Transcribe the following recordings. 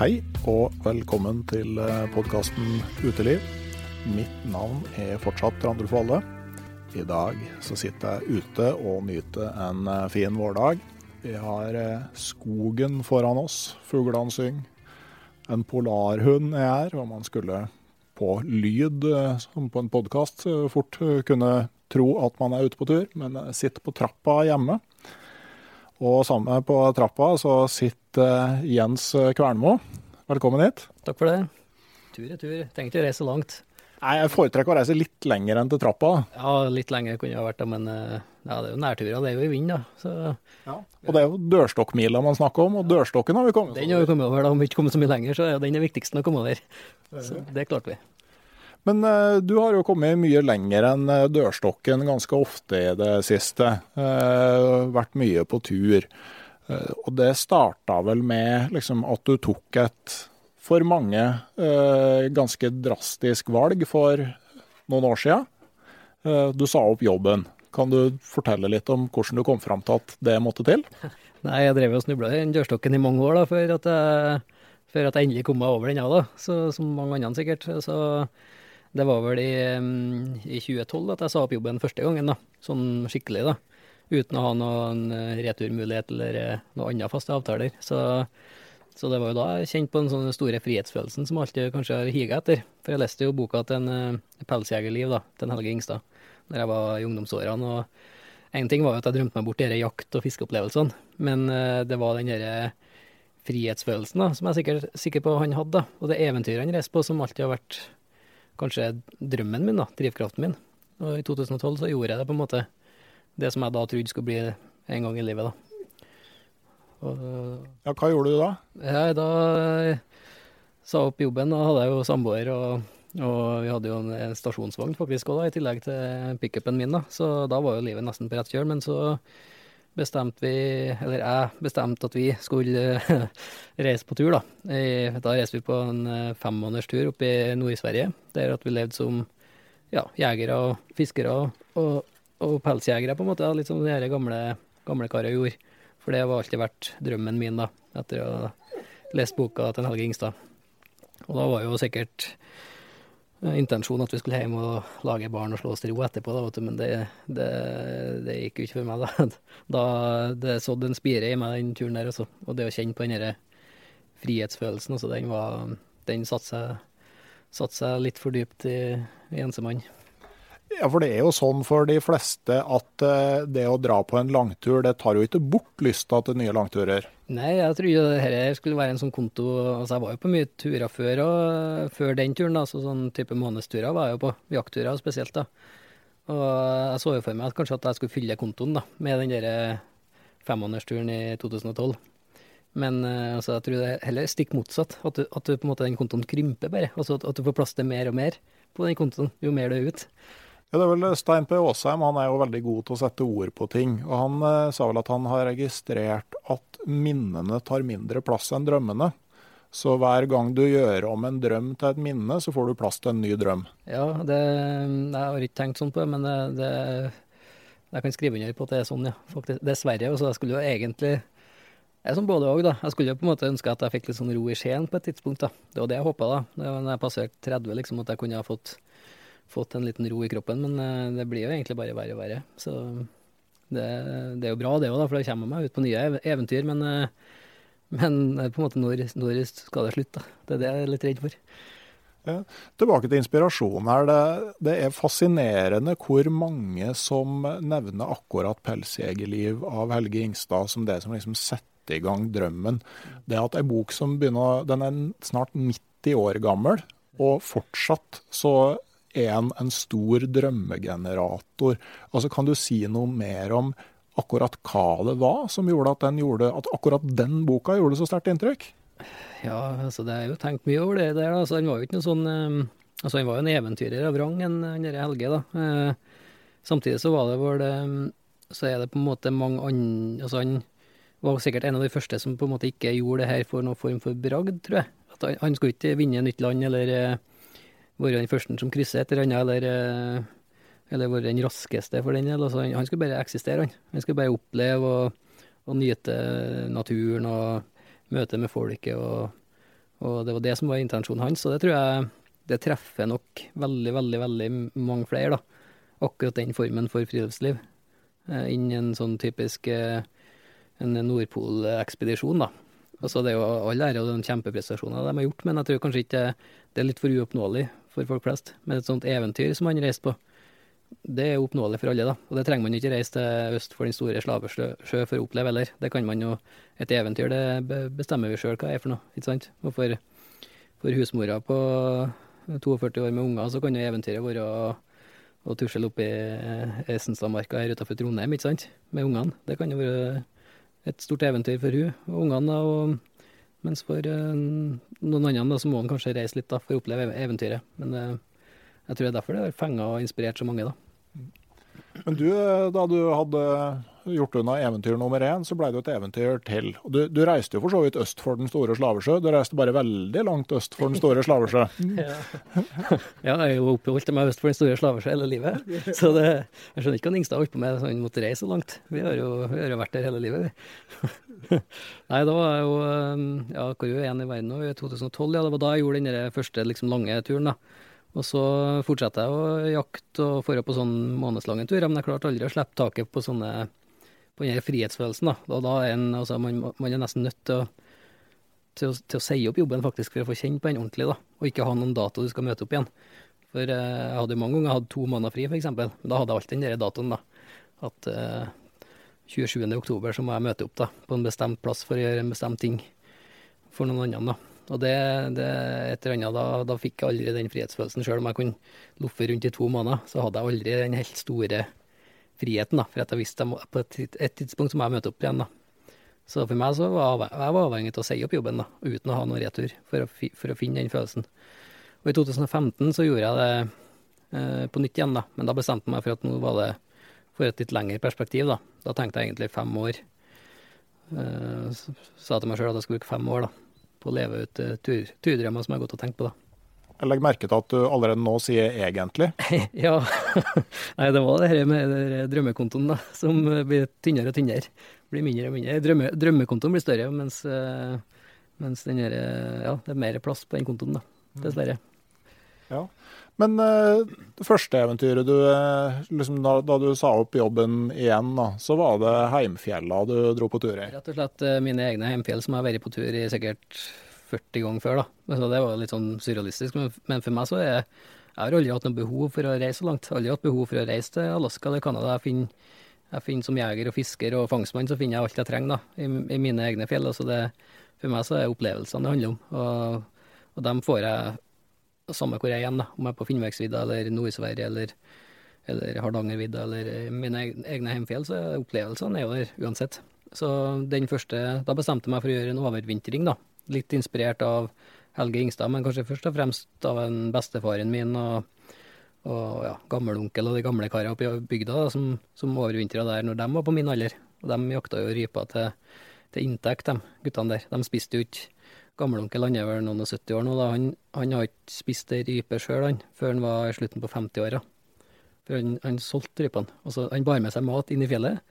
Hei og velkommen til podkasten Uteliv. Mitt navn er fortsatt Randulf Valle. I dag så sitter jeg ute og nyter en eh, fin vårdag. Vi har eh, skogen foran oss, fuglene synger. En polarhund er her, og man skulle på lyd, eh, som på en podkast, fort kunne tro at man er ute på tur, men jeg sitter på trappa hjemme. Og sammen på trappa så sitter Jens Kvernmo. Velkommen hit. Takk for det. Tur er tur. Trenger ikke å reise langt. Nei, Jeg foretrekker å reise litt lenger enn til trappa. Ja, litt lenger kunne jeg vært, men ja, det er jo nærturer. Det er jo i vind, da. Så, ja. Og det er jo dørstokkmila man snakker om, og dørstokken har vi kommet over. Den har vi kommet over, da. Om vi ikke kommet så mye lenger, så er den det viktigste å komme over. Så det klarte vi. Men uh, du har jo kommet mye lenger enn uh, dørstokken ganske ofte i det siste. Uh, vært mye på tur. og det starta vel med liksom, at du tok et for mange ganske drastisk valg for noen år siden. du sa opp jobben. Kan du fortelle litt om hvordan du kom fram til at det måtte til? Nei, jeg drev og snubla i den dørstokken i mange år da, før at jeg, før at jeg endelig kom meg over den, ja, da. Så, som mange andre sikkert. Så det var vel i, i 2012 at jeg sa opp jobben første gangen, da. Sånn skikkelig, da. Uten å ha noen returmulighet eller eh, noen andre faste avtaler. Så, så, det var jo da jeg kjente på den sånne store frihetsfølelsen som alltid kanskje har higa etter. For jeg leste jo boka til en uh, pelsjegerliv, da, til Helge Ingstad, da jeg var i ungdomsårene. og en ting var jo at jeg drømte meg bort disse jakt- og fiskeopplevelsene, men uh, det var den derre frihetsfølelsen da, som jeg er sikker, sikker på han hadde, da. Og det eventyret han reiste på, som alltid har vært kanskje drømmen min, da, drivkraften min. Og i 2012 så gjorde jeg det på en måte det som jeg da trodde skulle bli en gang i livet, da. Og, ja, hva gjorde du da? Ja, da sa opp jobben. Da hadde jeg jo samboer, og, og, vi hadde jo en stasjonsvogn faktisk òg, i tillegg til pickupen min. da. Så da var jo livet nesten på rett kjøl. Men så bestemte vi, eller jeg bestemte at vi skulle reise på tur, da. Da reiste vi på en femmånederstur oppe opp i Nord-Sverige, der at vi levde som ja, jegere og fiskere og, og pelsjegere, på en måte. Litt som de gamle, gamle karer gjorde. For det har alltid vært drømmen min, da, etter å ha lest boka til Helge Ingstad. Og da var jo sikkert Eh, intensjonen at vi skulle hjem og lage barn og slå oss til ro etterpå, da, men det, det, det, gikk jo ikke for meg. Da, da Det sådde en spire i meg den turen der, også. Og det å kjenne på den frihetsfølelsen, også, den, var, den satte seg, satt seg litt for dypt i, i ensemann. Ja, for det er jo sånn for de fleste at eh, det å dra på en langtur, det tar jo ikke bort lysta til nye langturer. Nei, jeg tror jo dette skulle være en sånn konto Altså, jeg var jo på mye turer før, og før den turen, da, så sånn type månedsturer var jeg jo på. Jaktturer spesielt, da. Og jeg så jo for meg at kanskje at jeg skulle fylle kontoen da, med den der femmånedersturen i 2012. Men eh, altså, jeg tror det er heller stikk motsatt. At, du, at du, på en måte den kontoen krymper bare. Altså at, at, du får plass til mer og mer på den kontoen jo mer du er ute. Ja, det er vel Stein P. Aasheim han er jo veldig god til å sette ord på ting. og Han eh, sa vel at han har registrert at minnene tar mindre plass enn drømmene. Så hver gang du gjør om en drøm til et minne, så får du plass til en ny drøm. Ja, det, jeg har ikke tenkt sånn på men det, det, jeg kan skrive under på at det er sånn, ja. Faktisk, dessverre. Så jeg skulle jo egentlig Jeg som både òg, da. Jeg skulle jo på en måte ønske at jeg fikk litt sånn ro i sjelen på et tidspunkt, da. Det var det jeg håpa, da. Det var når jeg passerte 30, liksom, at jeg kunne ha fått, fått en liten ro i kroppen. Men eh, det blir jo egentlig bare verre og verre. Så det, det er jo bra, det òg, for da kommer meg ut på nye eventyr. Men eh, men eh, på en måte, når, når skal det slutte? Det er det jeg er litt redd for. Ja, tilbake til inspirasjon her. Det, det, er fascinerende hvor mange som nevner akkurat 'Pelsjegerliv' av Helge Ingstad som det som liksom setter i gang drømmen. Det at ei bok som begynner Den er snart 90 år gammel, og fortsatt så er en stor drømmegenerator. Altså Kan du si noe mer om akkurat hva det var som gjorde at, gjorde, at akkurat den boka gjorde så sterkt inntrykk? Ja, altså det er jo tenkt mye over det der. Altså, han var jo ikke noe sånn eh, Altså han var jo en eventyrer av rang, han derre Helge, da. Eh, samtidig så var det vel eh, Så er det på en måte mange andre Altså han var sikkert en av de første som på en måte ikke gjorde det her for noen form for bragd, tror jeg. At han, han skulle ikke vinne nytt land eller eh, være den første som krysser et eller annet, eller eh, eller vært den raskeste, for den del. Altså, han, skulle bare eksistere, han. Han skulle bare oppleve og, og nyte naturen og møte med folket. Og, og, det var det som var intensjonen hans. Og det tror jeg det treffer nok veldig, veldig, veldig mange flere, da. Akkurat den formen for friluftsliv. Eh, Innen en sånn typisk eh, Nordpolekspedisjon, da. Altså, det er jo all ære og kjempeprestasjoner de har gjort, men jeg tror kanskje ikke det er litt for uoppnåelig for folk flest. Med et sånt eventyr som han reiste på det er oppnåelig for alle, da. Og det trenger man ikke reise til øst for den store slavesjø for å oppleve heller. Det kan man jo Et eventyr, det bestemmer vi sjøl hva er for noe, ikke sant. Og for, for husmora på 42 år med unger, så kan jo eventyret være å, å tusle opp i Esenstadmarka her utenfor Trondheim, ikke sant. Med ungene. Det kan jo være et stort eventyr for hun og ungene. og mens for uh, noen andre så må man kanskje reise litt da, for å oppleve eventyret. Men uh, jeg tror det er derfor det har fenga og inspirert så mange, da. Men du, da du hadde gjort unna eventyr nummer én, så ble det jo et eventyr til. Du, du, reiste jo for så vidt øst for den store slavesjø. Du reiste bare veldig langt øst for den store slavesjø. ja. ja, jeg er jo oppholdt meg øst for den store slavesjø hele livet. Så det, jeg skjønner ikke hva Ingstad holdt på med så han måtte reise så langt. Vi har jo, vi har jo vært der hele livet, vi. Nei, da var jeg jo Ja, hvor er jeg igjen i verden nå? I 2012, ja. Det var da jeg gjorde den første liksom, lange turen, da. Og så fortsatte jeg å jakte og dra på sånn månedslange turer, men jeg klarte aldri å slippe taket på sånne på den frihetsfølelsen. da. Og da er en, altså, man, man, er nesten nødt til å, til, å, til å si opp jobben faktisk for å få kjenne på den ordentlig, da. Og ikke ha noen dato du skal møte opp igjen. For eh, jeg hadde mange ganger hatt to måneder fri, f.eks. Da hadde jeg alltid den der datoen, da. At eh, 27. oktober så må jeg møte opp da, på en bestemt plass for å gjøre en bestemt ting for noen andre. da. Og det, det et eller da, da fikk jeg aldri den frihetsfølelsen. Selv om jeg kunne loffe rundt i to måneder, så hadde jeg aldri den helt store friheten. da, For jeg visste at på et, tidspunkt så må jeg møte opp igjen. da. Så for meg så var jeg var avhengig av å si opp jobben da, uten å ha noen retur, for å, for å, finne den følelsen. Og i 2015 så gjorde jeg det eh, på nytt igjen, da. Men da bestemte jeg meg for at nå var det for et litt lengre perspektiv. Da Da tenkte jeg egentlig fem år. Eh, sa til meg sjøl at jeg skulle bruke fem år, da på å leve ut eh, tur, turdrømmer som jeg har gått og tenkt på. da. Jeg legger merke til at du allerede nå sier 'egentlig'. ja. Nei, det var det her med drømmekontoen da, som blir tynnere og tynnere. Blir mindre og mindre. Drømme, drømmekontoen blir større, mens, uh, mens den her, ja, det er mer plass på den kontoen, da. Dessverre. Ja. Men det første eventyret du liksom, da, da, du sa opp jobben igjen, da, så var det heimfjella du dro på tur i? Rett og slett mine egne heimfjell som jeg har vært på tur i sikkert 40 ganger før. da. Så det var litt sånn surrealistisk. Men, for meg så er jeg har aldri hatt noe behov for å reise så langt. Aldri hatt behov for å reise til Alaska eller Canada. Jeg finner, jeg finner som jeger og fisker og fangstmann så finner jeg alt jeg trenger da, i, i mine egne fjell. Altså det, for meg så er opplevelsene det handler om. Og, og dem får jeg samme hvor jeg er igjen, da. Om jeg er på Finnmarksvidda eller Nord-Sverige eller, eller Hardangervidda eller mine egne hjemfjell, så opplevelsene er jo der uansett. Så den første Da bestemte jeg meg for å gjøre en overvintring, da. Litt inspirert av Helge Ingstad, men kanskje først og fremst av en bestefaren min og, og ja, gammelonkel og de gamle karene oppe i bygda da, som, som overvintra der når de var på min alder. Og de jakta jo rypa til, til inntekt, de guttene der. De spiste jo ikke Gammelonkel han er vel noen og 70 år nå, da. Han, han har ikke spist ei rype sjøl, før han var i slutten på 50-åra. For han, han solgte rypene. Altså, Han bar med seg mat inn i fjellet.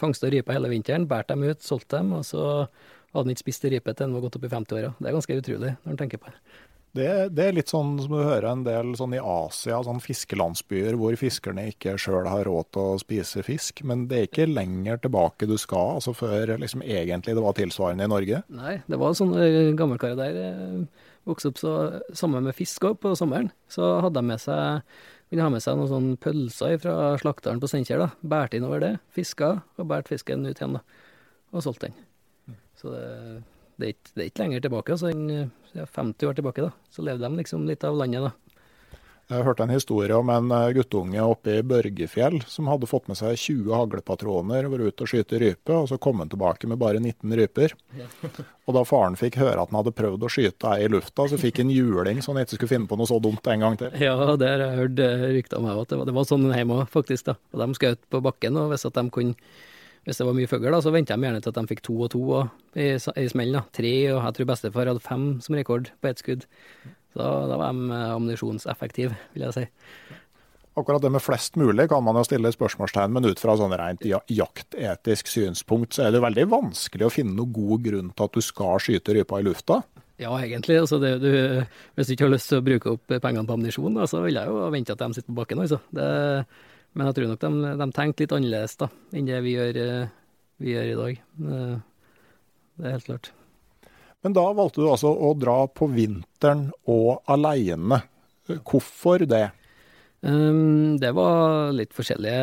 Fangsta ryper hele vinteren, bærte dem ut, solgte dem, og så hadde han ikke spist ripe til han var gått opp i 50-åra. Det er ganske utrolig når en tenker på det. Det, det, er litt sånn som du hører en del sånn i Asia, sånn fiskelandsbyer hvor fiskerne ikke sjøl har råd til å spise fisk. Men det er ikke lenger tilbake du skal, altså før liksom egentlig det var tilsvarende i Norge? Nei, det var sånne eh, gammelkarer der. Eh, vokste opp så, sammen med fisk òg på sommeren. Så hadde de med seg kunne ha med seg noen sånne pølser fra slakteren på Steinkjer. Bærte innover det, fiska og båret fisken ut igjen. da, Og solgte den. Så det det er, ikke, det er ikke lenger tilbake. altså ja, 50 år tilbake, da. Så levde de liksom litt av landet, da. Jeg hørte en historie om en eh, guttunge oppe i Børgefjell som hadde fått med seg 20 haglpatroner, vært ute og skyte rype, og så kom han tilbake med bare 19 ryper. Og da faren fikk høre at han hadde prøvd å skyte ei i lufta, så fikk han juling så han ikke skulle finne på noe så dumt en gang til. Ja, det har jeg hørt eh, rykter om at det var, det var sånn hjemme òg, faktisk. da. Og De skjøt på bakken, og hvis at de kunne hvis det var mye fugl, så venta de gjerne til at de fikk to og to og i, i smellen. Tre, og jeg tror bestefar hadde fem som rekord på ett skudd. Så da, da var de eh, ammunisjonseffektive, vil jeg si. Akkurat det med flest mulig kan man jo stille spørsmålstegn, men ut fra sånn rent jaktetisk synspunkt, så er det veldig vanskelig å finne noen god grunn til at du skal skyte rypa i lufta. Ja, egentlig. Altså det, du, hvis du ikke har lyst til å bruke opp pengene på ammunisjon, så vil jeg jo vente at de sitter på bakken. Altså. Det, men jeg tror nok de, de tenkte litt annerledes da, enn det vi gjør, eh, vi gjør, i dag. Det er helt klart. Men da valgte du altså å dra på vinteren og aleine. Hvorfor det? Um, det var litt forskjellige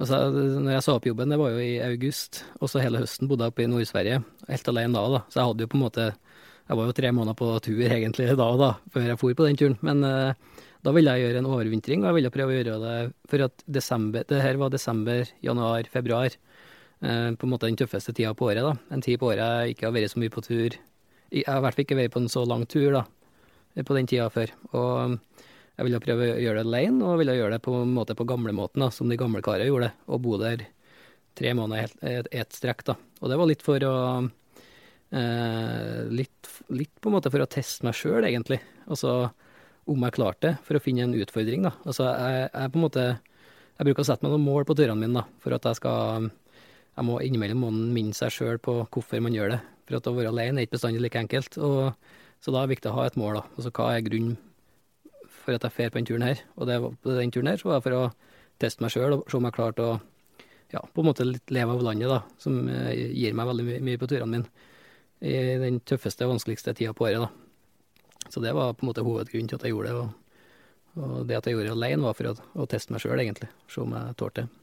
altså, Når jeg sa opp jobben, det var jo i august, og så hele høsten bodde jeg oppe i Nord-Sverige. Helt alene da, da. Så jeg hadde jo på en måte Jeg var jo tre måneder på tur egentlig da da, før jeg for på den turen. Men uh, da ville jeg gjøre en overvintring, og jeg ville prøve å gjøre det for at desember Det her var desember, januar, februar. Eh, på en måte den tøffeste tida på året, da. En tid på året jeg ikke har vært så mye på tur. Jeg har i hvert fall ikke vært på en så lang tur, da, på den tida før. Og jeg ville prøve å gjøre det alene, og ville gjøre det på en måte på gamlemåten, som de gamle karene gjorde. Og bo der tre måneder i et strekk, da. Og det var litt for å eh, litt, litt, på en måte for å teste meg sjøl, egentlig. Og Altså om jeg klarte det, for å finne en utfordring. da. Altså, jeg, jeg på en måte, jeg bruker å sette meg noen mål på turene mine, da, for at jeg skal jeg må Innimellom må minne seg sjøl på hvorfor man gjør det. For at å være alene er ikke bestandig like enkelt. Og, så da er det viktig å ha et mål. da. Altså hva er grunnen for at jeg drar på denne turen her? Og det, på den turen her så var det for å teste meg sjøl og se om jeg klarte å ja, på en måte litt leve av landet, da, som eh, gir meg veldig mye på turene mine. I den tøffeste og vanskeligste tida på året. da. Så det var på en måte hovedgrunnen til at jeg gjorde det. Og, og det at jeg gjorde det alene, var for å, å teste meg sjøl, egentlig. Se om jeg tålte det.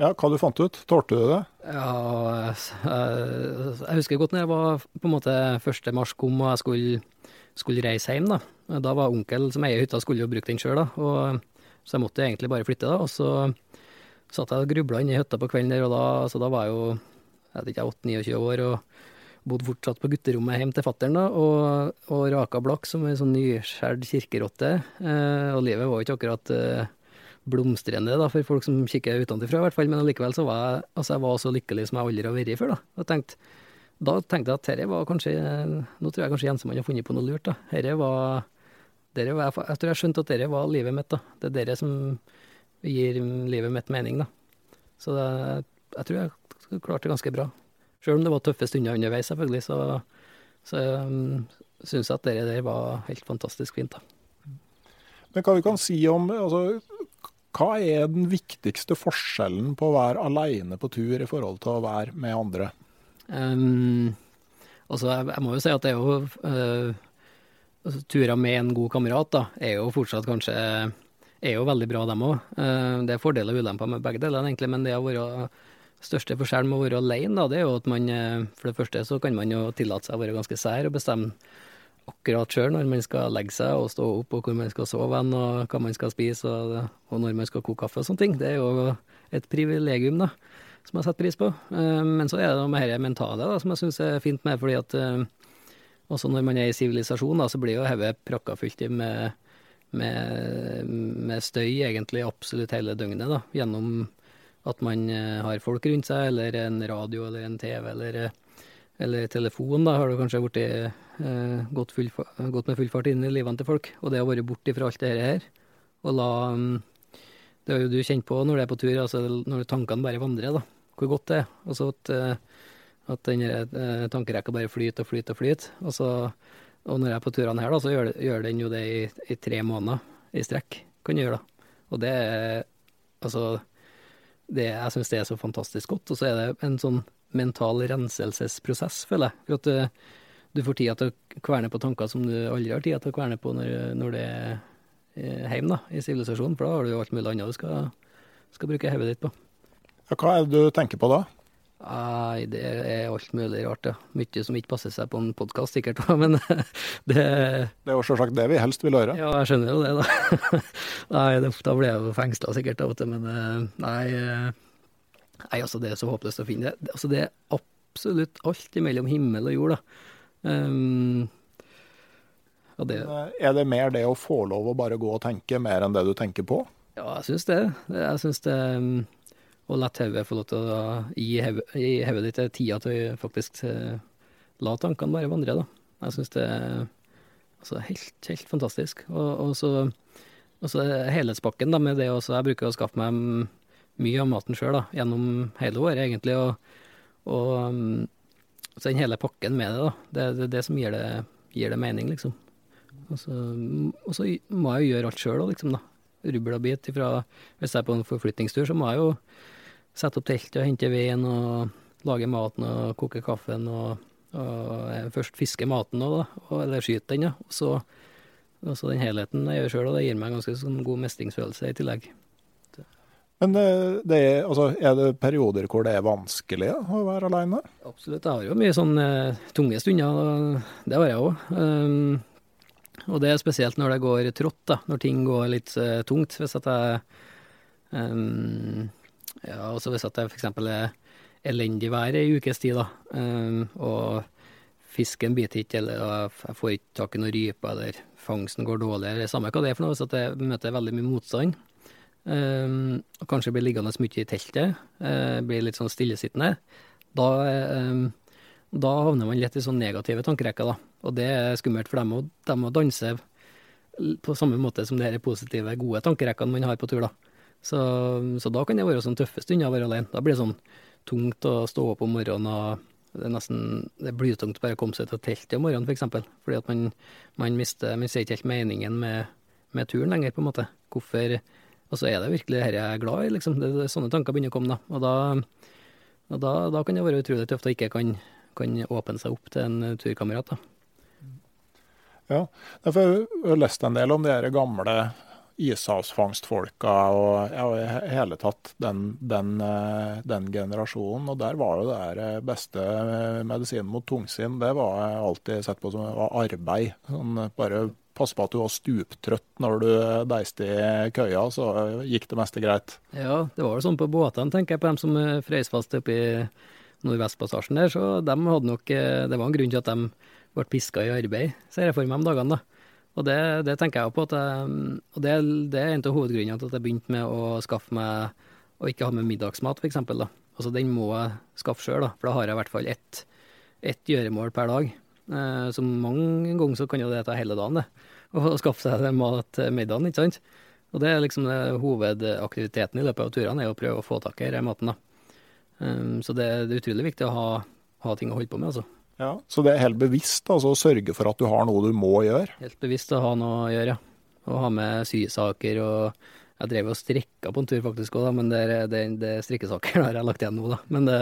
Ja, hva du fant ut? Tålte du det? Ja, jeg, jeg husker godt når jeg var på en måte 1. mars kom og jeg skulle, skulle reise hjem. Da Da var onkel som eier hytta, skulle jo bruke den sjøl, så jeg måtte egentlig bare flytte. da, Og så satt jeg og grubla inni i hytta på kvelden der, og da, så da var jeg jo jeg vet ikke, 8-29 år. og bodde fortsatt på gutterommet hjemme til fattern og, og raka blakk som en sånn nyskjært kirkerotte. Eh, og livet var jo ikke akkurat eh, blomstrende da, for folk som kikker utenfra, i hvert fall. Men allikevel så var jeg, altså jeg var så lykkelig som jeg aldri har vært før. Da. Og tenkte, da tenkte jeg at dette var kanskje Nå tror jeg kanskje Jensemann har funnet på noe lurt. da. Herre var, dere var Jeg tror jeg skjønte at dette var livet mitt. da. Det er dere som gir livet mitt mening. da. Så det, jeg tror jeg klarte det ganske bra. Sjøl om det var tøffe stunder underveis, selvfølgelig, så, så um, syns jeg at det der var helt fantastisk fint. da. Men hva vi kan si om altså, Hva er den viktigste forskjellen på å være aleine på tur i forhold til å være med andre? Um, altså, jeg, jeg, må jo si at det er jo uh, altså, Turer med en god kamerat da, er jo fortsatt kanskje er jo veldig bra, dem òg. Uh, det er fordeler og ulemper med begge deler, egentlig, men det å være største forskjellen med å være alene, da, det er jo at man eh, for det første så kan man jo tillate seg å være ganske sær og bestemme akkurat sjøl når man skal legge seg og stå opp, og hvor man skal sove hen, og hva man skal spise, og, og, når man skal koke kaffe og sånne ting. Det er jo et privilegium, da, som jeg setter pris på. Eh, men så er det noe med dette mentale da, som jeg syns er fint med, fordi at eh, også når man er i sivilisasjon, da, så blir jo hodet prakka fylt med, med, med støy egentlig absolutt hele døgnet, da, gjennom at man eh, har folk rundt seg, eller en radio eller en TV eller, eh, eller telefon, da, har du kanskje blitt, eh, gått, gått, med full fart inn i livene til folk. Og det å være borte fra alt det her, og la mm, Det har jo du kjent på når du er på tur, altså når tankene bare vandrer, da, hvor godt det er. Altså at, eh, at den tankerekka bare flyter og flyter og flyter. Og, så, og når jeg er på turene her, da, så gjør, gjør den jo det i, i, tre måneder i strekk. Kan gjøre da. Og det er altså det, jeg syns det er så fantastisk godt. Og så er det en sånn mental renselsesprosess, føler jeg. For at du, eh, du får tida til å kverne på tanker som du aldri har tid til å kverne på når, når det er hjemme da, i sivilisasjonen. For da har du jo alt mulig annet du skal, skal bruke hodet ditt på. Ja, hva er det du tenker på da? Nei, det er alt mulig rart, ja. Mye som ikke passer seg på en podkast, sikkert. Men det Det er jo selvsagt det vi helst vil høre. Ja, jeg skjønner jo det, da. nei, det, da blir jeg jo fengsla sikkert av og til, men eh, nei, eh, nei, altså det er så håpløst å finne. Det, altså, det er absolutt alt mellom himmel og jord, da. Um, det, er det mer det å få lov å bare gå og tenke, mer enn det du tenker på? Ja, jeg syns det. Jeg syns det um, og la hodet få lov til å gi hodet ditt tida til å faktisk eh, la tankene bare vandre, da. Jeg syns det er altså, helt, helt fantastisk. Og, og så og helhetspakken da, med det også. Jeg bruker å skaffe meg mye av maten sjøl gjennom hele året, egentlig. Og, og mm, så den hele pakken med det, da. Det er det, det, som gir det, gir det mening, liksom. Så, og så må jeg jo gjøre alt sjøl òg, liksom. da. Rubbel og bit ifra Hvis jeg er på en forflytningstur, så må jeg jo sette opp teltet og hente veden og lage maten og koke kaffen og, og først fiske maten òg, eller skyte den, ja. Og så, og så den helheten jeg gjør sjøl, og det gir meg en ganske sånn god mestringsfølelse i tillegg. Men eh, det er, altså, er, det perioder hvor det er vanskelig å være alene? Absolutt. Jeg har jo mye sånn uh, tunge stunder, det har jeg òg. Og det er spesielt når det går trått, da, når ting går litt uh, tungt. Hvis at jeg um, ja, også hvis at det f.eks. er elendig vær i ukes tid, da, um, og fisken biter ikke, eller jeg får ikke tak i noen rype, eller fangsten går dårlig, eller samme hva det er for noe, hvis at jeg møter veldig mye motstand. Um, og kanskje blir liggende mye i teltet, uh, blir litt sånn stillesittende. Da, um, da havner man litt i sånn negative tankerekker, da. Og det er skummelt, for dem må, de må danse på samme måte som de her positive, gode tankerekkene man har på tur, da. Så, så, da kan det være sånn tøffe stunder å være alene. Da blir det sånn tungt å stå opp om morgenen og det er nesten det er blytungt å komme seg til teltet om morgenen, f.eks. For eksempel. Fordi at man, man mister Man ser ikke helt meningen med, med, turen lenger, på en måte. Hvorfor Og så er det virkelig dette jeg er glad i, liksom. Det, det, sånne tanker begynner å komme, da. Og da, og da, da kan det være utrolig tøft å ikke kan, kan åpne seg opp til en turkamerat, da. Ja, for jeg har lest en del om de gamle ishavsfangstfolka og ja, hele tatt den, den, eh, den, generasjonen. Og der var jo det der eh, beste medisinen mot tungsinn, det var alltid sett på som arbeid. Sånn, bare passe på at du var stuptrøtt når du deiste i køya, så gikk det meste greit. Ja, det var jo sånn på båtene, tenker jeg, på dem som frøys fast oppe i Nordvestpassasjen der. Så de hadde nok Det var en grunn til at de ble piska i arbeid, ser jeg for meg om dagene. da. Og det, det, tenker jeg jo på, jeg, og det, det, er en av hovedgrunnene til at jeg begynte med å skaffe meg å ikke ha med middagsmat, f.eks. Altså, den må jeg skaffe sjøl, for da har jeg i hvert fall ett, ett gjøremål per dag. Eh, så mange ganger så kan jo det ta hele dagen, det. Å skaffe seg mat til middagen, ikke sant. Og det er liksom det, hovedaktiviteten i løpet av turene, er å prøve å få tak i denne maten, da. Um, så det, det, er utrolig viktig å ha, ha ting å holde på med, altså. Ja, Så det er helt bevisst altså, å sørge for at du har noe du må gjøre? Helt bevisst å ha noe å gjøre, ja. Å ha med sysaker og Jeg drev og strikka på en tur faktisk òg, men det, det, det strikkesaker har jeg lagt igjen nå, da. Men det,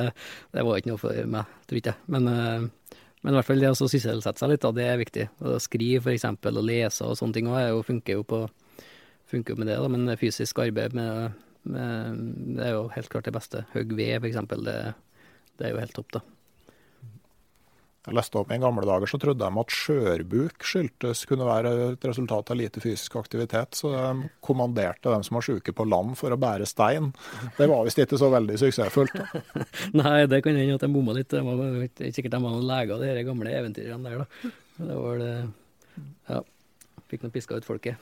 det var ikke noe for meg, tror ikke jeg. Men, eh, men, i hvert fall det å sysselsette seg litt, da, det er viktig. Å skrive f.eks. og lese og sånne ting òg funker jo på funker med det, da. Men fysisk arbeid med, med, det er jo helt klart det beste. Høgg ved, f.eks. Det, det er jo helt topp, da. Jeg leste opp I gamle dager så trodde de at skjørbuk skyldtes kunne være et resultat av lite fysisk aktivitet, så de kommanderte dem som var syke på land for å bære stein. Det var visst ikke så veldig suksessfullt. Nei, det kan hende at de bomma litt. Det var sikkert de var noen leger, de gamle eventyrene der, da. Det var det Ja. Fikk nå piska ut folket.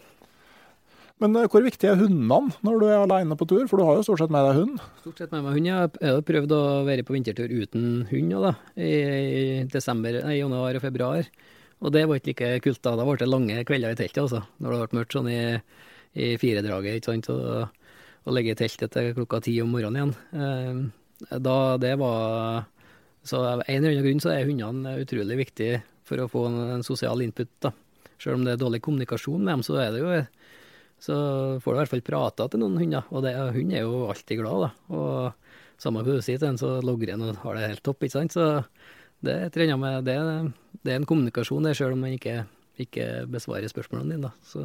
Men eh, hvor viktig er hundene når du er alene på tur? For du har jo stort sett med deg hund. Stort sett med meg hund. Jeg har prøvd å være på vintertur uten hund da, i desember, nei, januar og februar. Og det var ikke like kult da. Da ble det lange kvelder i teltet, altså. Når det ble mørkt sånn i, i firedraget, ikke sant. Og ligge i teltet til klokka ti om morgenen igjen. Eh, da det var Så av en eller annen grunn så er hundene utrolig viktige for å få en, en sosial input, da. Selv om det er dårlig kommunikasjon med dem, så er det jo så får du i hvert fall prata til noen hunder. Og det, hund er jo alltid glad, da. Og samme hva du sier til en, så logrer en og har det helt topp, ikke sant. Så det trener med, det, det er en kommunikasjon, der, sjøl om man ikke, ikke, besvarer spørsmålene dine, da. Så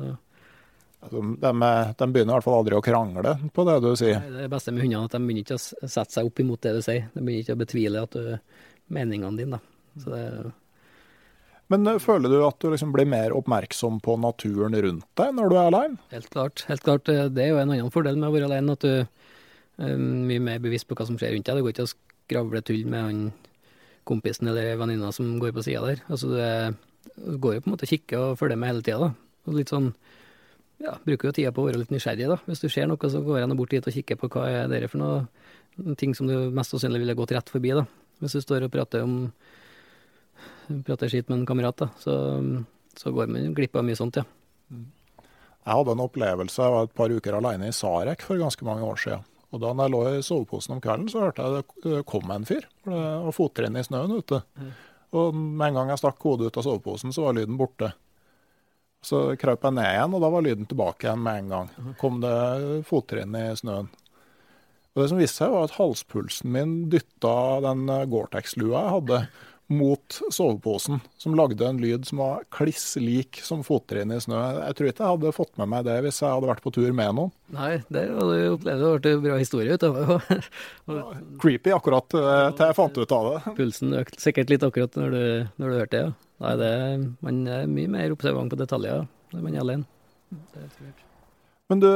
de, de, begynner i hvert fall aldri å krangle på det du sier? Det beste med hundene er at de begynner ikke å sette seg opp imot det du sier. De begynner ikke å betvile at du, meningene dine. Da. Så det men eh, føler du at du liksom blir mer oppmerksom på naturen rundt deg når du er alene? Helt klart. helt klart. Eh, det er jo en annen fordel med å være alene, at du er mye mer bevisst på hva som skjer rundt deg. Det går ikke å skravle tull med han kompisen eller venninna som går på sida der. Altså, du, går jo på en måte og kikker og følger med hele tida. Sånn ja, bruker jo tida på å være litt nysgjerrig, da. Hvis du ser noe, så går jeg bort dit og kikker på hva er det for noe ting som du mest sannsynlig ville gått rett forbi, da. Hvis du står og prater om prater skitt med en kamerat, da, så, så går man glipp av mye sånt, ja. Jeg hadde en opplevelse, jeg var et par uker alene i Sarek for ganske mange år siden. Og da jeg lå i soveposen om kvelden, så hørte jeg det kom en fyr. For det var fottrinn i snøen ute. Og med en gang jeg stakk hodet ut av soveposen, så var lyden borte. Så krøp jeg ned igjen, og da var lyden tilbake igjen med en gang. kom det fottrinn i snøen. Og Det som viste seg, var at halspulsen min dytta den Gore-Tex-lua jeg hadde, mot soveposen, som lagde en lyd som var kliss lik som fottrinn i snø. Jeg tror ikke jeg hadde fått med meg det hvis jeg hadde vært på tur med noen. Nei, det hadde du opplevd. Det ble en bra historie ut av det. Creepy akkurat eh, til jeg fant ut av det. Pulsen økte sikkert litt akkurat når du, når du hørte det, ja. Nei, det, man er mye mer observant på detaljer når man er alene. Det tror jeg. Men du,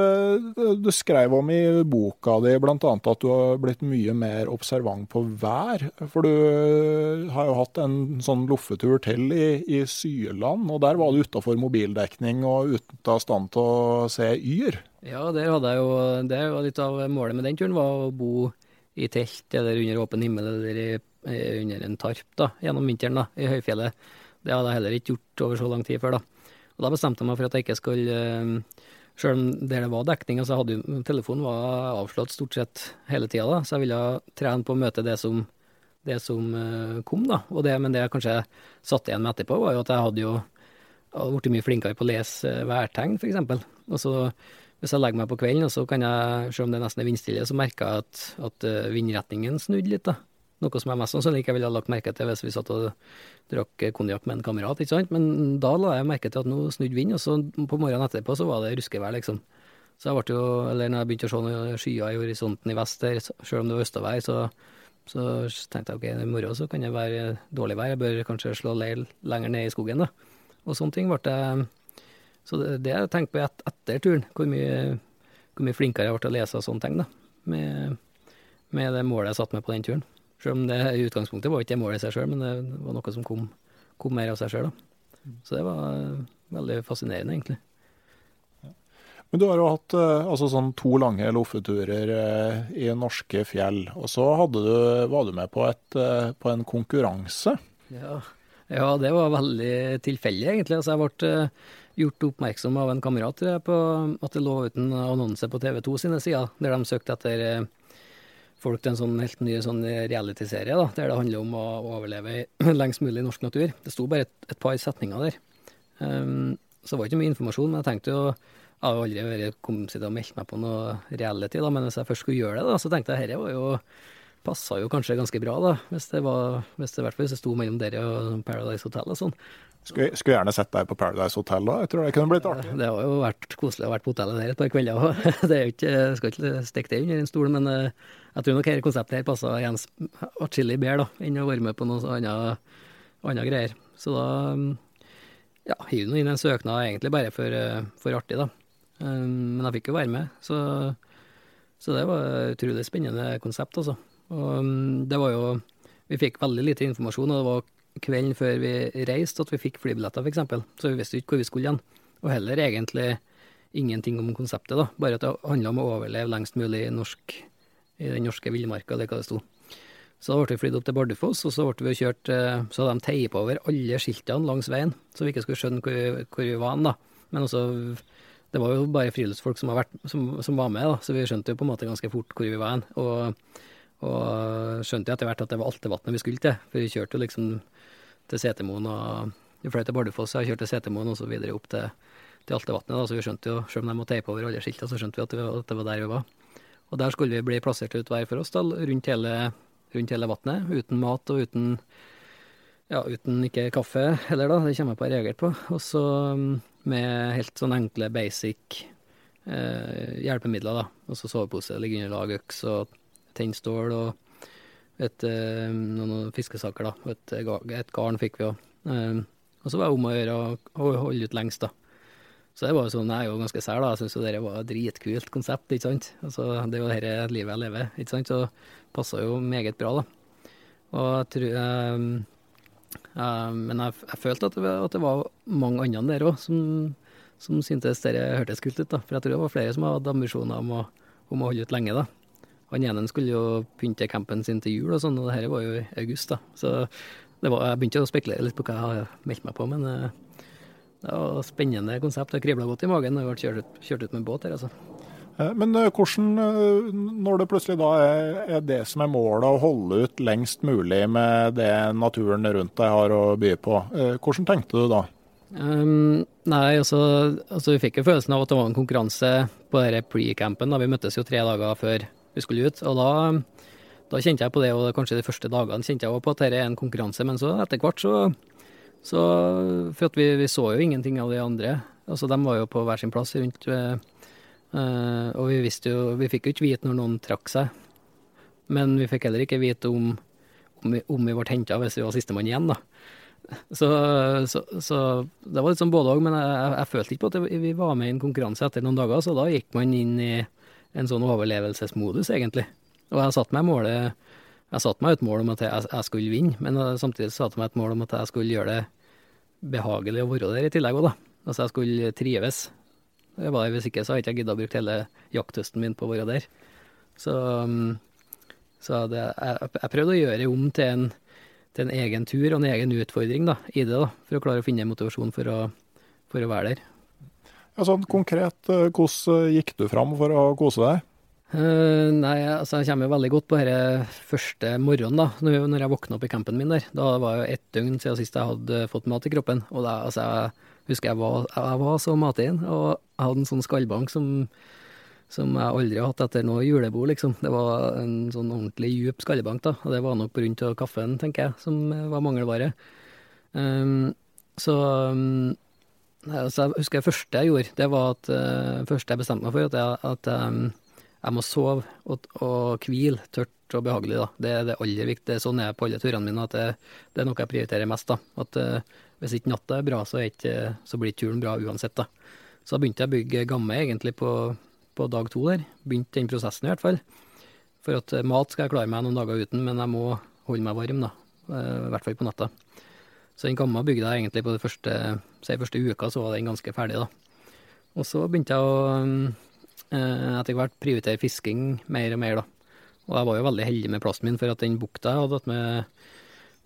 du, skrev om i boka di bl.a. at du har blitt mye mer observant på vær. For du har jo hatt en sånn loffetur til i, i Syland, og der var du utafor mobildekning og ute av stand til å se yr. Ja, der hadde jeg jo, det var litt av målet med den turen, var å bo i telt eller under åpen himmel eller i, under en tarp da, gjennom vinteren da, i høyfjellet. Det hadde jeg heller ikke gjort over så lang tid før. da. Og Da bestemte jeg meg for at jeg ikke skulle Sjøl om der det var dekning, så hadde telefonen var avslått stort sett hele tida, så jeg ville trene på å møte det som, det som uh, kom, da. Det, men det jeg kanskje satt igjen med etterpå, var jo at jeg hadde jo blitt mye flinkere på å lese uh, værtegn, f.eks. Og så hvis jeg legger meg på kvelden, så kan jeg, selv om det nesten er vindstille, så merker jeg at, at uh, vindretningen snudde litt, da. Noe som jeg mest sannsynlig ikke ville ha lagt merke til hvis vi satt og drakk konjakk med en kamerat, ikke sant. Men da la jeg merke til at nå snudde vind, og så på morgenen etterpå så var det ruskevær, liksom. Så jeg ble jo, eller når jeg begynte å se noen skyer i horisonten i vest der, selv om det var østavær, så, så tenkte jeg ok, i morgen så kan det være dårlig vær, jeg bør kanskje slå leir lenger ned i skogen, da. Og sånne ting ble det Så det, det jeg tenkte på et, etter turen, hvor mye, hvor mye flinkere jeg ble til å lese sånne ting, da. Med, med det målet jeg satte meg på den turen. Selv om det i utgangspunktet var ikke det målet i seg sjøl, men det var noe som kom, kom mer av seg sjøl. Så det var eh, veldig fascinerende, egentlig. Men du har jo hatt eh, altså sånn to lange loffeturer eh, i norske fjell. Og så du, var du med på, et, på en konkurranse. Ja. ja. det var veldig tilfeldig, egentlig. Altså, jeg ble gjort oppmerksom av en kamerat på at det lå ut en annonse på TV 2 sine sider, der de søkte etter folk til en sånn helt ny sånn realityserie, da, der det handler om å overleve lengst mulig i norsk natur. Det sto bare et, et par setninger der. Um, så det var ikke mye informasjon, men jeg tenkte jo Jeg har aldri vært kommet og meldt meg på noe reality, da, men hvis jeg først skulle gjøre det, da, så tenkte jeg dette var jo passa jo kanskje ganske bra, da, hvis det var, hvis det, i hvis det sto mellom dere og Paradise Hotel og sånn. Skulle, skulle gjerne sett deg på Paradise Hotel da, jeg tror det kunne blitt artig. Det har jo vært koselig å være på hotellet der et par kvelder òg. Jeg skal ikke stikke det under en stol, men eh, jeg tror nok dette konseptet her passer Jens atskillig bedre da, enn å være med på noe annet greier. Så da ja, hiv inn en søknad egentlig bare for, eh, for artig, da. Um, men jeg fikk jo være med, så, så det var et utrolig spennende konsept, altså. Og um, det var jo Vi fikk veldig lite informasjon, og det var kvelden før vi reiste at vi fikk flybilletter, f.eks. Så vi visste ikke hvor vi skulle igjen. Og heller egentlig ingenting om konseptet, da. Bare at det handla om å overleve lengst mulig i, norsk, i den norske villmarka, eller hva det sto. Så da ble vi flydd opp til Bardufoss, og så ble vi kjørt eh, Så hadde de teipa over alle skiltene langs veien, så vi ikke skulle skjønne hvor, hvor vi var da. Men også Det var jo bare friluftsfolk som, vært, som, som, var med, da, så vi skjønte jo på en måte ganske fort hvor vi var hen. Og, og skjønte etter hvert at det var Altevatnet vi skulle til, for vi kjørte jo liksom til Setermoen og Vi fløy til Bardufoss, jeg kjørte til Setermoen og så videre opp til, til Altevatnet, så vi skjønte jo, selv om de måtte teipe over alle skiltene, så skjønte vi at det, at det var der vi var. Og der skulle vi bli plassert ut hver for oss, da, rundt hele rundt hele vannet, uten mat og uten ja, uten ikke kaffe heller, da. Det kommer jeg på å reagere på. Og så mm, med helt sånn enkle basic eh, hjelpemidler, da. Altså sovepose, ligge under lag øks og tennstål og et, eh, noen fiskesaker, da. Et, et garn fikk vi òg. Eh, og så var det om å gjøre å holde ut lengst, da. Så det var jo sånn, jeg er jo ganske sær, da. Jeg syns jo det var et dritkult konsept, ikke sant. Altså, det er jo dette livet jeg lever, ikke sant. Så passa jo meget bra, da. Og jeg tror jeg, jeg, Men jeg, jeg, følte at det, at det var mange andre der òg som, som syntes det hørtes kult ut, da. For jeg tror det var flere som hadde ambisjoner om å, om å holde ut lenge, da. Han ene skulle jo pynte campen sin til jul og sånn, og det dette var jo i august, da. Så var, jeg begynte å spekulere litt på hva jeg hadde meldt meg på, men uh, det var et spennende konsept. Det kribla godt i magen når jeg ble kjørt ut, kjørt ut med båt her, altså. Eh, men eh, hvordan, eh, når det plutselig da er, det som er målet, å holde ut lengst mulig med det naturen rundt deg har å by på, hvordan tenkte du da? Um, nei, altså, altså, vi fikk jo følelsen av at det var en konkurranse på denne pre-campen. Vi møttes jo tre dager før vi skulle ut. og da, da kjente jeg på det, og kanskje de første dagene kjente jeg på at dette er en konkurranse. Men så etter hvert så så, for vi, vi, så jo ingenting av de andre. Altså, de var jo på hver sin plass rundt. Uh, og vi visste jo Vi fikk jo ikke vite når noen trakk seg. Men vi fikk heller ikke vite om, om, vi, om vi ble henta hvis vi var sistemann igjen, da. Så, så, så, det var litt sånn både òg, men jeg, jeg, følte ikke på at vi var med i en konkurranse etter noen dager, så da gikk man inn i en sånn overlevelsesmodus, egentlig. Og jeg satte meg målet Jeg satte meg et mål om at jeg, jeg skulle vinne, men samtidig satte jeg meg et mål om at jeg skulle gjøre det behagelig å være der i tillegg òg, da. Altså jeg skulle trives. Det var, hvis ikke så hadde jeg ikke gidda å bruke hele jakthøsten min på å være der. Så, um, så det, jeg, jeg, prøvde å gjøre det om til en, til en, egen tur og en egen utfordring da, i det, da, for å klare å finne motivasjon for å, for å være der. Ja, sånn Konkret, eh, hvordan gikk du fram for å kose deg? Uh, nei, altså jeg kommer jo veldig godt på denne første morgenen, da, når jeg våkna opp i campen min der. Da var jo ett døgn siden sist jeg hadde fått mat i kroppen. Og da, altså, jeg husker jeg var, jeg var så matinn, og jeg hadde en sånn skallbank som, som jeg aldri har hatt etter noe julebord, liksom. Det var en sånn ordentlig djup skallebank, da. Og det var nok pga. kaffen, tenker jeg, som var mangelvare. Um, så um, altså, jeg husker det første jeg gjorde, det var at uh, første jeg bestemte meg for, at jeg, at, um, jeg må sove og, og hvile tørt og behagelig. da. Det er det aller viktigste. Sånn er jeg på alle turene mine, at det, det, er noe jeg prioriterer mest. da. At uh, Hvis ikke natta er bra, så, er ikke, så blir turen bra uansett. da. Så da begynte jeg å bygge gamme egentlig på, på, dag to der. Begynte den prosessen i hvert fall. For at mat skal jeg klare meg noen dager uten, men jeg må holde meg varm, da. I hvert fall på natta. Så den gamma bygde jeg egentlig på det første, si første uka, så var den ganske ferdig, da. Og så begynte jeg å um, Eh, etter hvert prioritere fisking mer og mer, da. Og jeg var jo veldig heldig med plassen min, for at den bukta jeg hadde attmed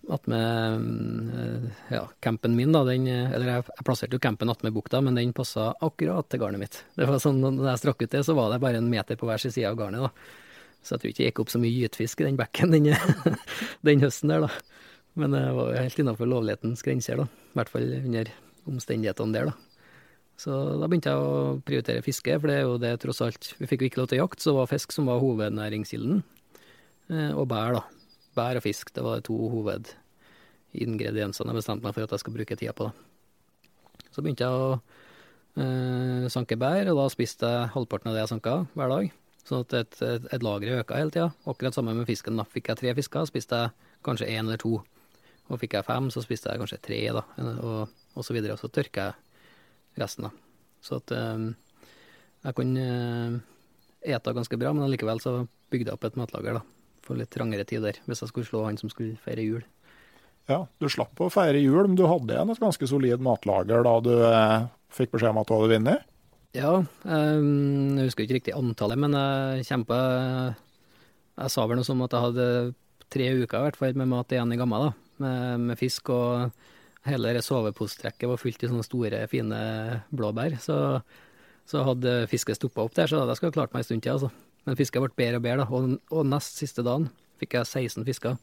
at med eh, ja, campen min, da, den, eller jeg, jeg plasserte jo campen attmed bukta, men den passa akkurat til garnet mitt. Det var sånn, Når jeg strakk ut det, så var det bare en meter på hver sin side av garnet. da. Så jeg tror ikke det gikk opp så mye gytefisk i den bekken den, den, høsten der, da. Men det var jo helt innafor lovlighetens grenser, da. I hvert fall under omstendighetene der, da. Så da begynte jeg å prioritere fiske, for det er jo det tross alt Vi fikk jo ikke lov til jakt, så var fisk som var hovednæringskilden. Eh, og bær, da. Bær og fisk, det var de to hovedingrediensene jeg bestemte meg for at jeg skal bruke tida på. da. Så begynte jeg å eh, sanke bær, og da spiste jeg halvparten av det jeg sanka hver dag. Sånn at et, et, et lager øka hele tida. Akkurat sammen med fisken. da. Fikk jeg tre fisker, spiste jeg kanskje én eller to. Og fikk jeg fem, så spiste jeg kanskje tre, da, og, og så videre. Og så tørka jeg resten, da. Så at um, jeg kunne uh, ete ganske bra, men allikevel så bygde jeg opp et matlager, da. For litt trangere tider, hvis jeg skulle slå han som skulle feire jul. Ja, du slapp å feire jul, men du hadde igjen et ganske solid matlager da du eh, fikk beskjed om at du hadde vunnet? Ja, um, jeg husker ikke riktig antallet, men jeg kjempa Jeg sa vel noe som at jeg hadde tre uker i hvert fall med mat igjen i gamma, da. Med, med fisk og hele soveposttrekket var fylt i sånne store, fine blåbær. Så, så hadde fisket stoppa opp der, så hadde jeg klart meg en stund til, altså. Men fisket ble bedre og bedre, da. Og, og nest siste dagen fikk jeg 16 fisker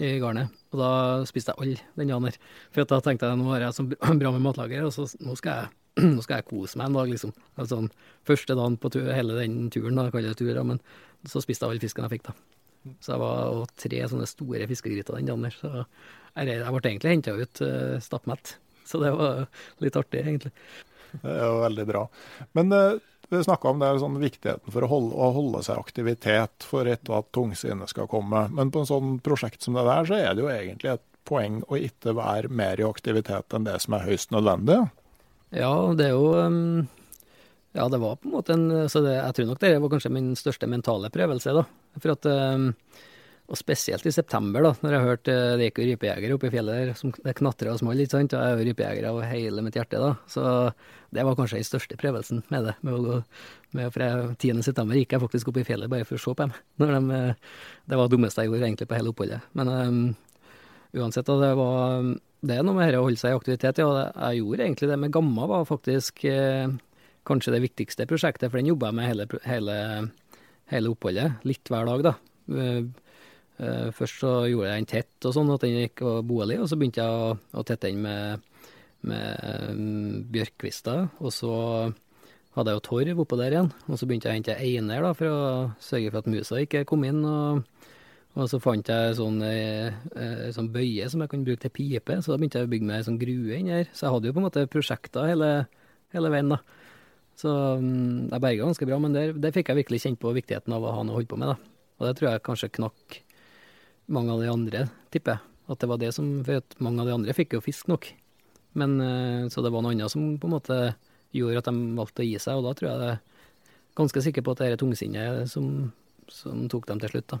i garnet. Og da spiste jeg alle den dagen her. For da tenkte jeg nå har jeg så bra med matlager, og så nå skal jeg nå skal jeg kose meg en dag, liksom. Altså, første dagen på tur, hele den turen, da, jeg tur, men så spiste jeg all fisken jeg fikk, da. Så jeg var og tre sånne store fiskegryter den dagen der. Så jeg, jeg ble egentlig henta ut uh, stappmett. Så det var litt artig, egentlig. Det er jo veldig bra. Men uh, vi snakka om det, sånn viktigheten for å holde, å holde, seg aktivitet for etter at tungsinnet skal komme. Men på en sånn prosjekt som det der, så er det jo egentlig et poeng å ikke være mer i aktivitet enn det som er høyst nødvendig. Ja, det er jo um, Ja, det var på en måte en Så det, jeg tror nok det var kanskje min største mentale prøvelse, da. For at um, Og spesielt i september, da, når jeg hørte det gikk jo rypejegere oppe i fjellet der, som det knatra og smalt, ikke sant. Og jeg er jo rypejeger av hele mitt hjerte, da. Så det var kanskje den største prøvelsen med det. Med å gå med, for 10. september gikk jeg faktisk opp i fjellet bare for å se på dem. Når de, det var det dummeste jeg gjorde egentlig på hele oppholdet. Men um, uansett, da, det var det er noe med å holde seg i aktivitet, ja. Jeg gjorde egentlig det med Gamma, var faktisk eh, kanskje det viktigste prosjektet, for den jobba jeg med hele, hele, hele, oppholdet. Litt hver dag, da. Eh, eh, først så gjorde jeg den tett og sånn, at den gikk og bolig, og så begynte jeg å, å tette den med, med um, bjørkkvister. Og så hadde jeg jo torv oppå der igjen, og så begynte jeg å hente einer da, for å sørge for at musa ikke kom inn. og og så fant jeg sånn, eh, eh, sånn bøye som jeg kunne bruke til pipe, så da begynte jeg å bygge meg ei sånn grue inni her. Så jeg hadde jo på en måte prosjekter hele, hele veien, da. Så um, jeg berga ganske bra, men der, der, fikk jeg virkelig kjent på viktigheten av å ha noe å holde på med, da. Og det tror jeg kanskje knakk mange av de andre, tipper jeg. At det var det som For at mange av de andre fikk jo fisk nok. Men uh, Så det var noe annet som på en måte gjorde at de valgte å gi seg, og da tror jeg det er ganske sikker på at det er tungsinnet som, som tok dem til slutt, da.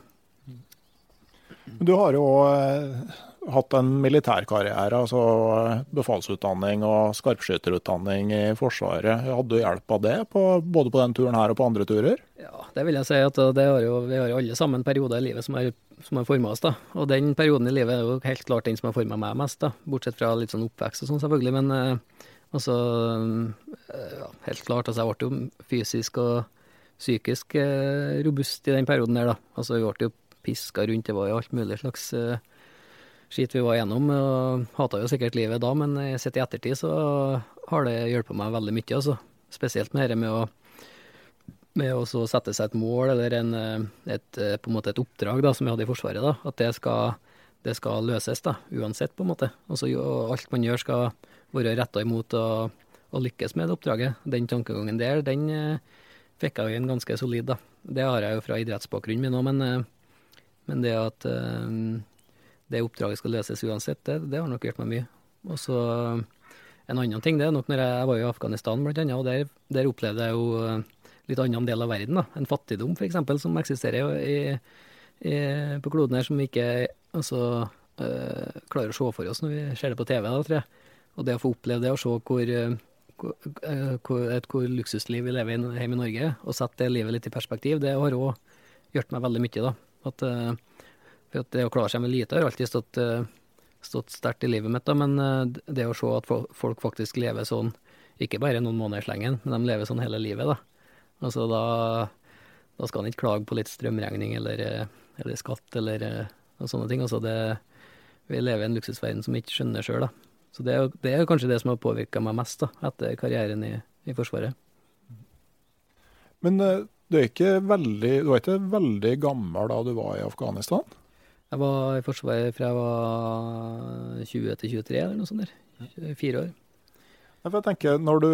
Du har jo eh, hatt en militærkarriere, altså eh, befalsutdanning og skarpskytterutdanning i Forsvaret. Hadde du hjelp av det, på, både på den turen her og på andre turer? Ja, det vil jeg si. at har jo, Vi har jo alle sammen perioder i livet som har, forma oss. da. Og den perioden i livet er jo helt klart den som har forma meg mest, da. Bortsett fra litt sånn oppvekst og sånn, selvfølgelig. Men eh, altså ja, Helt klart. altså Jeg ble jo fysisk og psykisk eh, robust i den perioden der, da. Altså vi ble jo piska rundt. Det var jo alt mulig slags uh, skit vi var igjennom. og Hata jo sikkert livet da, men sett i ettertid så har det hjulpet meg veldig mye. altså. Spesielt med dette med å med å sette seg et mål eller en, eh, et, eh, på en måte et oppdrag da, som vi hadde i Forsvaret. da, At det skal, det skal løses, da, uansett, på en måte. Altså, alt man gjør skal være retta imot å, lykkes med det oppdraget. Den tankegangen der, den eh, fikk jeg jo en ganske solid. da. Det har jeg jo fra idrettsbakgrunnen min òg, men men det at det oppdraget skal løses uansett, det, det har nok gjort meg mye. Og så en annen ting, det er nok når jeg, var i Afghanistan blant annet, og der, der opplevde jeg jo uh, litt annen del av verden. da, En fattigdom f.eks. som eksisterer i, i, på kloden her, som vi ikke altså, øh, klarer å se for oss når vi ser det på TV. da, tror jeg. Og det å få oppleve det, og se hvor, hvor, hvor, et hvor luksusliv vi lever i hjemme i Norge, og sette det livet litt i perspektiv, det har òg gjort meg veldig mye. da. At, eh, for at det å klare seg med lite har alltid stått, eh, stått sterkt i livet mitt, da, men eh, det å se at folk faktisk lever sånn, ikke bare noen måneder slengen, men de lever sånn hele livet, da. Altså da, da skal en ikke klage på litt strømregning eller, eller skatt eller sånne ting. Altså det, vi lever i en luksusverden som vi ikke skjønner sjøl, da. Så det er, det er kanskje det som har påvirka meg mest da, etter karrieren i, i Forsvaret. Men du, er veldig, du er ikke veldig gammel da du var i Afghanistan? Jeg var i Forsvaret fra jeg var 20 til 23, eller noe sånt. der. Fire år. Jeg tenker, når du,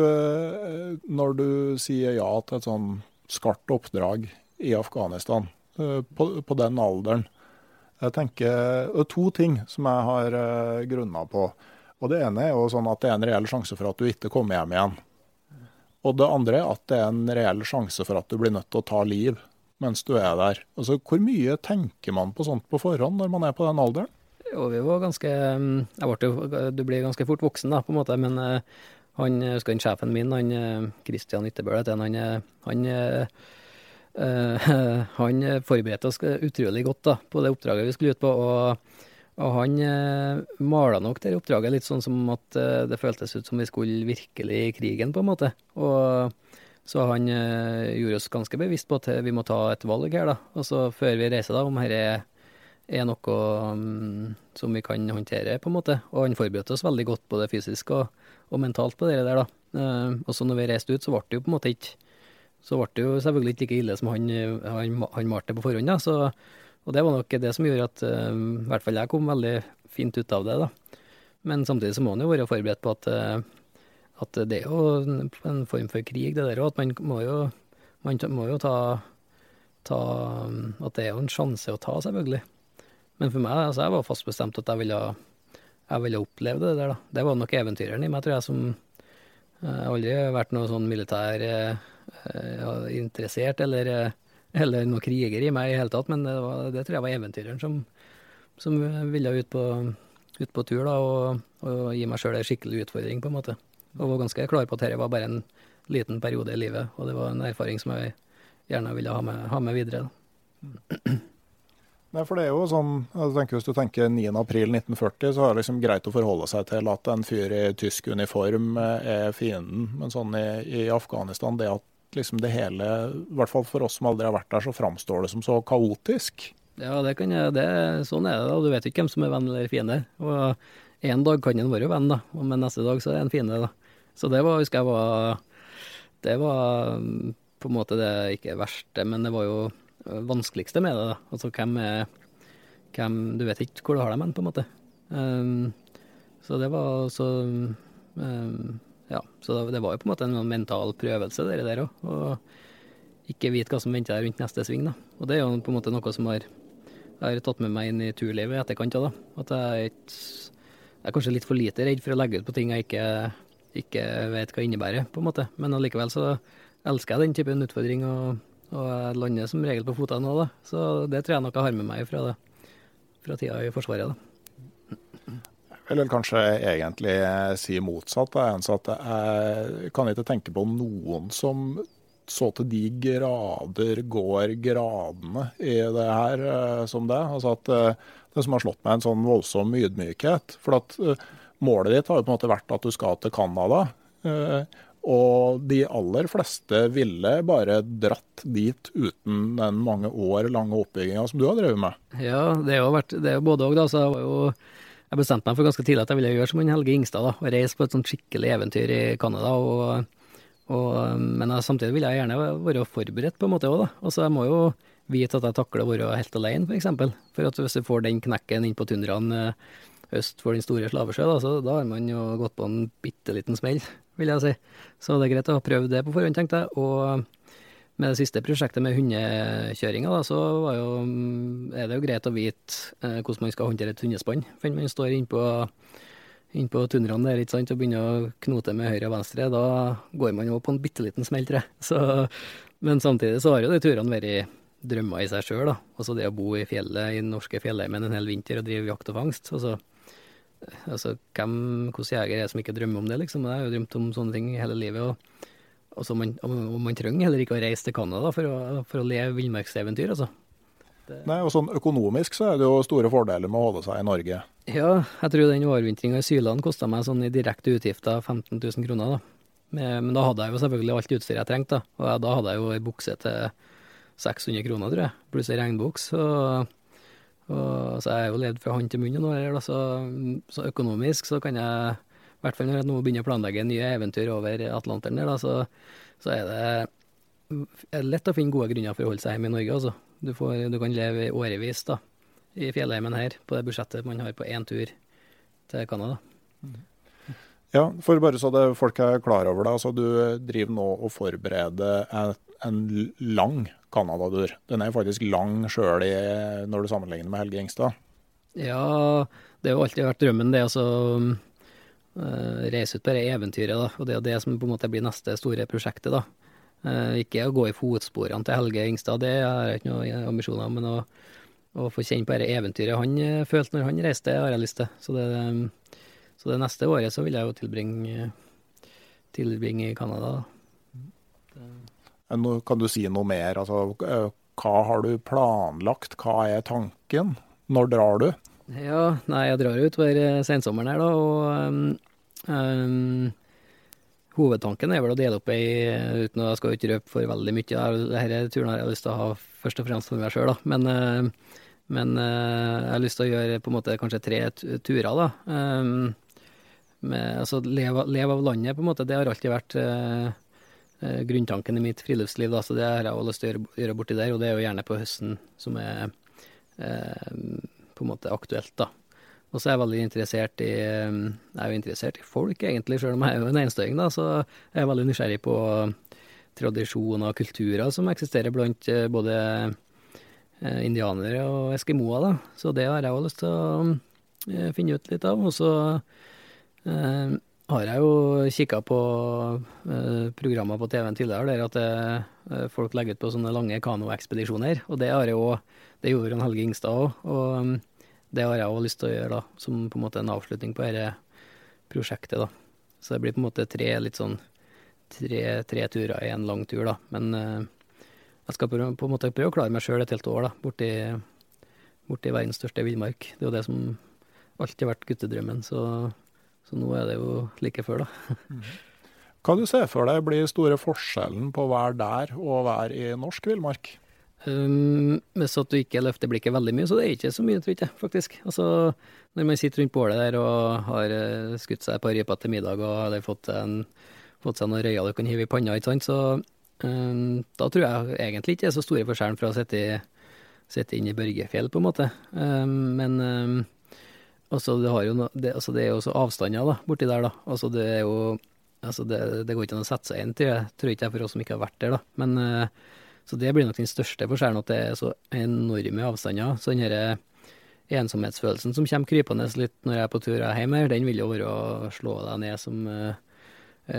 når du sier ja til et sånn skarpt oppdrag i Afghanistan, eh, på, på den alderen jeg tenker, Det er to ting som jeg har grunna på. Og Det ene er jo sånn at det er en reell sjanse for at du ikke kommer hjem igjen. Og det andre er at det er en reell sjanse for at du blir nødt til å ta liv mens du er der. Altså, Hvor mye tenker man på sånt på forhånd når man er på den alderen? Jo, vi var ganske mm, jeg ble Du blir ganske fort voksen, da, på en måte. Men, eh, Han, husker han sjefen min, han Kristian Ytterbøl heter han, han, han Uh, han forberedte oss utrolig godt da, på det oppdraget vi skulle ut på, og, og han uh, mala nok det oppdraget litt sånn som at det føltes ut som vi skulle virkelig i krigen, på en måte. Og så han gjorde oss ganske bevisst på at vi må ta et valg her, da. så før vi reiser, da, om dette er noe um, som vi kan håndtere, på en måte. Og han forberedte oss veldig godt både fysisk og, og mentalt på det der, da. og så når vi reiste ut, så ble det jo på en måte ikke så ble det jo selvfølgelig ikke like ille som han, han, han malte på forhånd. Da. Så, og det var nok det som gjorde at uh, i hvert fall jeg kom veldig fint ut av det. da. Men samtidig så må han jo være forberedt på at, uh, at det er jo en form for krig, det der òg. At man må jo, man må jo ta, ta, At det er jo en sjanse å ta, selvfølgelig. Men for meg, altså jeg var fast bestemt at jeg ville, jeg ville oppleve det der, da. Det var nok eventyreren i meg, tror jeg, som Jeg uh, har aldri vært noe sånn militær Eh, interessert eller, eh, eller noen kriger i meg i hele tatt, men det, var, det tror jeg var eventyreren som, som ville ut på, ut på tur da, og, og, gi meg sjøl en skikkelig utfordring, på en måte. Og var ganske klar på at dette var bare en liten periode i livet, og det var en erfaring som jeg gjerne ville ha med, ha med videre. Da. Nei, for det er jo sånn, jeg tenker Hvis du tenker 9.4.1940, så er det liksom greit å forholde seg til at en fyr i tysk uniform eh, er fienden. Men sånn i, i Afghanistan, det at liksom det hele, i hvert fall for oss som aldri har vært der, så framstår det som så kaotisk. Ja, det kan jeg, det, sånn er det. da. Du vet ikke hvem som er venn eller fiende. Og En dag kan en være venn, da, men neste dag så er en fiende. da. Så det var, husker jeg var Det var mm, på en måte det ikke verste, men det var jo vanskeligste med det. da. Altså hvem er hvem, Du vet ikke hvor du har dem hen, på en måte. Um, så det var så um, ja, så det var jo på en måte en mental prøvelse, det der òg. Og ikke vite hva som venter deg rundt neste sving. da. Og det er jo på en måte noe som har, har tatt med meg inn i turlivet i etterkant da. At jeg, jeg er kanskje litt for lite redd for å legge ut på ting jeg ikke, ikke vet hva innebærer, på en måte. Men allikevel så elsker jeg den typen utfordring, og, og jeg lander som regel på føttene nå, da. Så det tror jeg nok jeg har med meg fra, det, fra tida i Forsvaret, da. Vil kanskje egentlig si motsatt. At jeg kan ikke tenke på noen som så til de grader går gradene i det her eh, som det. Altså at eh, Det som har slått meg en sånn voldsom ydmykhet. For at eh, målet ditt har jo på en måte vært at du skal til Canada. Og de aller fleste ville bare dratt dit uten den mange år lange oppbygginga som du har drevet med. Ja, det har vært det er jo både òg, da. Så jeg var jo jeg bestemte meg for ganske tidlig at jeg ville gjøre som en Helge Ingstad, da, og reise på et sånt skikkelig eventyr i Canada. Og, og, men jeg, samtidig vil jeg gjerne være forberedt på en måte òg, da. Altså jeg må jo vite at jeg takler å være helt alene, f.eks. For, eksempel. for at hvis du får den knekken inn på tundraen eh, øst for den store slavesjø, da, så da har man jo gått på en bitte liten smell, vil jeg si. Så det er greit å ha prøvd det på forhånd, tenkte jeg. Og med det siste prosjektet med hundekjøringa, så jo, mm, er det jo greit å vite eh, hvordan man skal håndtere et hundespann. For man står innpå inn på tundraen der ikke sant, og begynner å knote med høyre og venstre, da går man jo på en bitte liten smell, tror. Men samtidig så har jo de turene vært drømmer i seg sjøl, da. Altså det å bo i fjellet, i den norske fjellheimen en hel vinter og drive jakt og fangst. Altså, altså hvem, hvilken jeger er det som ikke drømmer om det, liksom? Jeg har jo drømt om sånne ting hele livet. og Altså man, og man trenger heller ikke å reise til Canada for å, for å leve villmarkseventyr, altså. Det... Nei, og sånn Økonomisk så er det jo store fordeler med å holde seg i Norge. Ja, jeg tror den overvintringa i Syland kosta meg sånn i direkte utgifter 15 000 kroner. da. Men da hadde jeg jo selvfølgelig alt utstyret jeg trengte, da. Og da hadde jeg jo ei bukse til 600 kroner, tror jeg, pluss ei regnbuks. Og, og, så jeg har jo levd fra hånd til munn nå, så, så økonomisk så kan jeg i hvert fall når jeg nå begynner å planlegge nye eventyr over Atlanteren der, da, så, så er det er lett å finne gode grunner for å holde seg hjemme i Norge. Altså. Du, får, du kan leve i årevis da, i fjellheimen her, på det budsjettet man har på én tur til Canada. Ja, for bare så det folk er klar over det. altså Du driver nå og forbereder en, en lang Canada-dør. Den er faktisk lang sjøl når du sammenligner med Helge Ingstad. Ja, det har jo alltid vært drømmen, det. altså uh, reise ut på det eventyret, da. Og det er det som på en måte blir neste store prosjektet, da. Uh, ikke å gå i fotsporene til Helge Ingstad, det har jeg ikke noen ambisjoner om, men å, å få kjenne på det eventyret han uh, følte når han reiste, har jeg lyst til. Så det, um, så det neste året så vil jeg jo tilbringe tilbringe i Canada. Nå kan du si noe mer? Altså, eh, hva har du planlagt? Hva er tanken? Når drar du? Ja, nei, jeg drar utover hver sensommeren her, da, og um, um, hovedtanken er vel å dele opp ei Uten å jeg skal ikke røpe for veldig mye. Denne turen har jeg lyst til å ha først og fremst for meg sjøl, da. Men, men jeg har lyst til å gjøre på en måte kanskje tre turer, da. Um, med, altså leve, leve, av landet, på en måte. Det har alltid vært uh, grunntanken i mitt friluftsliv, da, så det har jeg også lyst til å gjøre, borti der. Og det er jo gjerne på høsten som er på en måte aktuelt, da. Og så er jeg veldig interessert i Jeg er jo interessert i folk, egentlig, selv om jeg er jo en enstøing, da. Så jeg er veldig nysgjerrig på tradisjoner og kulturer som eksisterer blant eh, både eh, indianere og eskimoer, da. Så det har jeg òg lyst til å eh, finne ut litt av. Og så eh, har jeg jo kikka på eh, programmer på TV-en tidligere der at det, folk legger ut på sånne lange kanoekspedisjoner. Og det har jeg jo Det gjorde Helge Ingstad òg. Og det har jeg òg lyst til å gjøre, da, som på en måte en avslutning på dette prosjektet. da. Så det blir på en måte tre litt sånn tre, tre turer i en lang tur, da. Men uh, jeg skal på, på, en måte prøve å klare meg sjøl et helt år, da, borti, borti verdens største villmark. Det er jo det som alltid har vært guttedrømmen, så, så nå er det jo like før, da. Hva du ser for deg blir store forskjellen på å være der og være i norsk villmark? Um, hvis at du ikke løfter blikket veldig mye, så det er ikke så mye, tror jeg, faktisk. Altså, når man sitter rundt bålet der og har uh, skutt seg et par ryper til middag og har fått, en, fått seg noen røyer du kan hive i panna, ikke sant, så um, da tror jeg egentlig ikke det er så store forskjellen fra å sitte, sitte inne i Børgefjell, på en måte. Um, men altså, det, no, det, altså, det, er jo også avstander da, borti der, da. Altså, det er jo Altså, det, det går ikke an å sette seg inn, tror jeg, tror ikke jeg for oss som ikke har vært der, da. Men uh, så det blir nok den største forskjellen, at det er så enorme avstander. Så den denne ensomhetsfølelsen som kommer krypende litt når jeg er på tur hjemme, den vil jo være å slå deg ned som uh,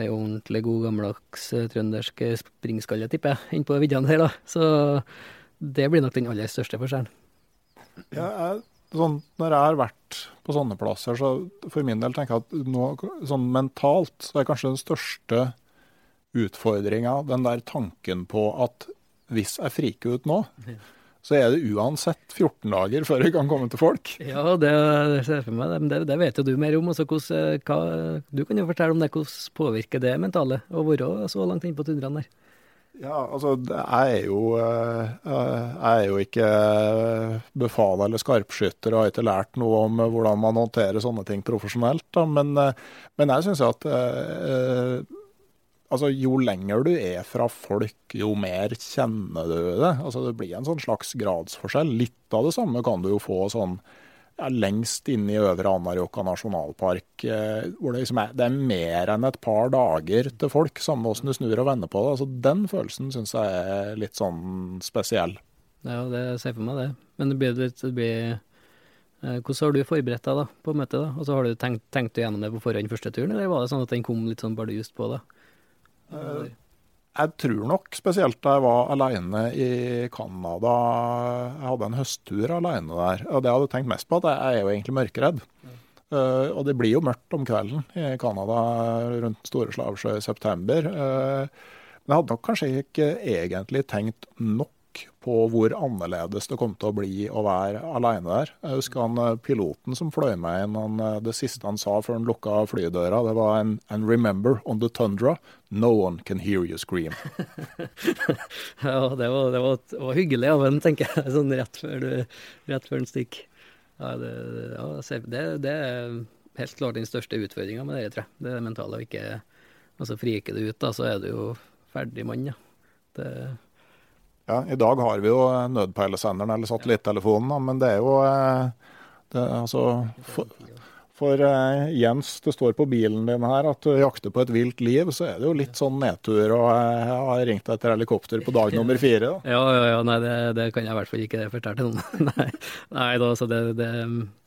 ordentlig god gammeldags uh, trøndersk springskalle, tipper jeg, innpå viddene her, da. Så det blir nok den aller største forskjellen. Ja, jeg, sånn, når jeg har vært på sånne plasser, så for min del tenker jeg at nå, sånn mentalt så er kanskje den største utfordringa den der tanken på at hvis jeg friker ut nå, så er det uansett 14 dager før jeg kan komme til folk. Ja, det, ser for meg, det, det vet jo du mer om. Altså, hos, hva, du kan jo fortelle om det. Hvordan påvirker det mentale å være så langt inne på tundraen der? Ja, altså jeg er jo, eh, jeg er jo ikke befal eller skarpskytter og har ikke lært noe om hvordan man håndterer sånne ting profesjonelt. Da. Men, eh, men jeg syns at eh, altså, jo lenger du er fra folk, jo mer kjenner du det. Altså, det blir en sånn slags gradsforskjell. Litt av det samme kan du jo få sånn ja, lengst inne i Øvre Anárjohka nasjonalpark, eh, hvor det, liksom er, det er mer enn et par dager til folk, samme åssen du snur og vender på det. Altså, den følelsen syns jeg er litt sånn spesiell. Ja, det ser jeg for meg det. Men det blir, det blir eh, hvordan har du forberedt deg da, på møtet? da? Altså, har du tenkt, tenkt gjennom det på forhånd første turen, eller var det sånn at den kom litt sånn bardust på? da? Jeg tror nok spesielt da jeg var alene i Canada Jeg hadde en høsttur alene der. Og det jeg hadde tenkt mest på, at jeg er jo egentlig mørkeredd. Mm. Uh, og det blir jo mørkt om kvelden i Canada rundt Store Slavsjø i september. Uh, men jeg hadde nok kanskje ikke egentlig tenkt nok på hvor annerledes det kom til å bli å være alene der. Jeg husker han eh, piloten som fløy meg inn, han, eh, det siste han sa før han lukka flydøra, det var en, And remember, on the tundra, no one can hear you scream. ja, det var, det, var, det var, hyggelig av ham, tenker jeg, sånn rett før, den stikker. Ja, det, ja, det, det, er helt klart den største utfordringa med det, tror jeg. Det mentale. å ikke Altså, friker det ut, da, så er du jo ferdig mann, ja. Det ja, I dag har vi jo nødpeilesenderen eller satellittelefonen, men det er jo eh, det, altså, for, for uh, Jens, det står på bilen din her at du jakter på et vilt liv, så er det jo litt sånn nedtur. Og jeg har ringt etter helikopter på dag nummer fire. Da. Ja, ja, ja, nei, det, det, kan jeg i hvert fall ikke fortelle til noen. nei, nei da, så det, det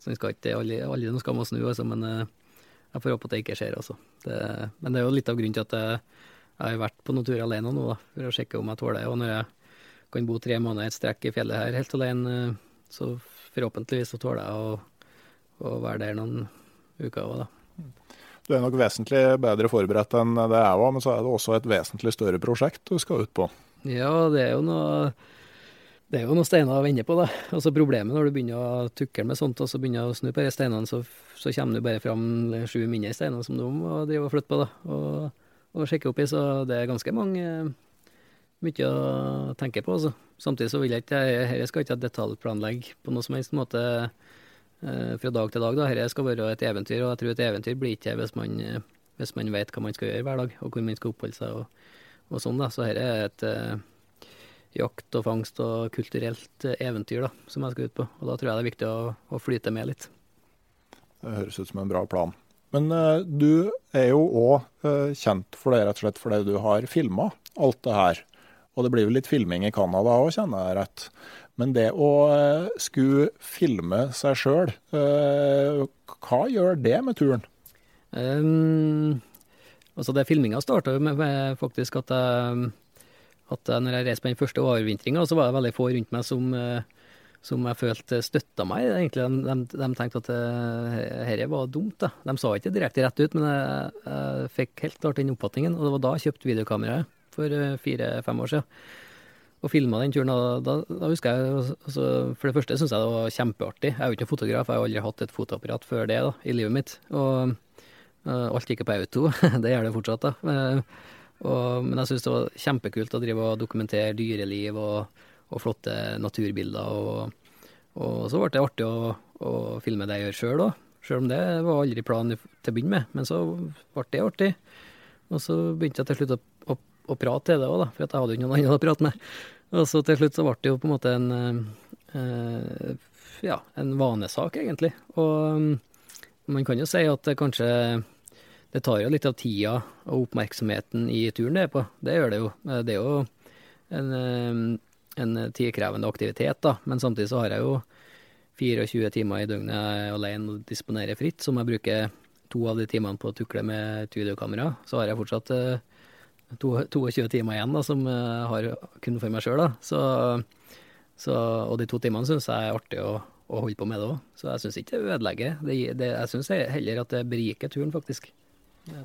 så skal ikke alle, alle skal man snu, altså, men jeg får håpe at det ikke skjer. Altså. Men det er jo litt av grunnen til at jeg, jeg har vært på noen turer alene nå, da, for å sjekke om jeg tåler det. Og når jeg kan bo tre måneder i et strekk i fjellet her helt alene, så forhåpentligvis så tåler jeg å, å være der noen uker òg, da. Du er nok vesentlig bedre forberedt enn det jeg var, men så er det også et vesentlig større prosjekt du skal ut på. Ja, det er jo noe det er jo noen steiner å vende på, da. Altså Problemet når du begynner å tukle med sånt, og så begynner å snu på de steinene, så, så kommer du bare fram sju mindre steiner som du må drive og flytte på, da. Og, og sjekke opp i, så det er ganske mange mye å tenke på, altså. Samtidig så vil jeg ikke Dette skal ikke detaljplanlegge på noe som helst måte eh, fra dag til dag, da. Dette skal være et eventyr, og jeg tror et eventyr blir ikke hvis man, hvis man vet hva man skal gjøre hver dag, og hvor man skal oppholde seg og, og sånn, da. Så dette er et eh, jakt og fangst og kulturelt eventyr da, som jeg skal ut på. Og da tror jeg det er viktig å, å flyte med litt. Det høres ut som en bra plan. Men uh, du er jo òg eh, kjent for det rett og slett fordi du har filma alt det her. Og det blir vel litt filming i Canada òg, kjenner jeg rett. Men det å uh, skulle filme seg sjøl, hva gjør det med turen? Um, altså det Filminga starta med, med faktisk at jeg at når jeg reiste på den første overvintringa, så var det veldig få rundt meg som, eh, som jeg følte støtta meg. egentlig. De, de, tenkte at dette eh, var dumt. da. De sa ikke direkte rett ut, men jeg, jeg fikk helt klart den oppfatningen. Og det var da jeg kjøpte videokameraet, for eh, fire-fem år siden. Og filma den turen. Da, da, da husker jeg, altså, For det første syns jeg det var kjempeartig. Jeg er jo ikke fotograf, jeg har aldri hatt et fotoapparat før det da, i livet mitt. Og uh, alt gikk på auto. det gjør det fortsatt. da. Uh, og, men jeg syns det var kjempekult å drive og dokumentere dyreliv og, og flotte naturbilder. Og, og, så ble det artig å, å filme det jeg gjør sjøl òg. Sjøl om det var aldri planen til å begynne med. Men så ble det artig. Og så begynte jeg til slutt å, å, prate til det òg, for jeg hadde jo noen andre å prate med. Og så til slutt så ble det jo på en måte en, eh, ja, en vanesak, egentlig. Og man kan jo si at det kanskje det tar jo litt av tida og oppmerksomheten i turen det er på. Det gjør det jo. Eh, det er jo en, eh, en tidkrevende aktivitet, da. Men samtidig så har jeg jo 24 timer i døgnet alene og disponerer fritt, som jeg bruker to av de timene på å tukle med et videokamera. Så har jeg fortsatt eh, 22 timer igjen da, som jeg har kun for meg sjøl. Så, så, og de to timene syns jeg er artig å, å holde på med det òg. Så jeg syns ikke det ødelegger. Det, det, jeg syns heller at det beriker turen, faktisk. Ja,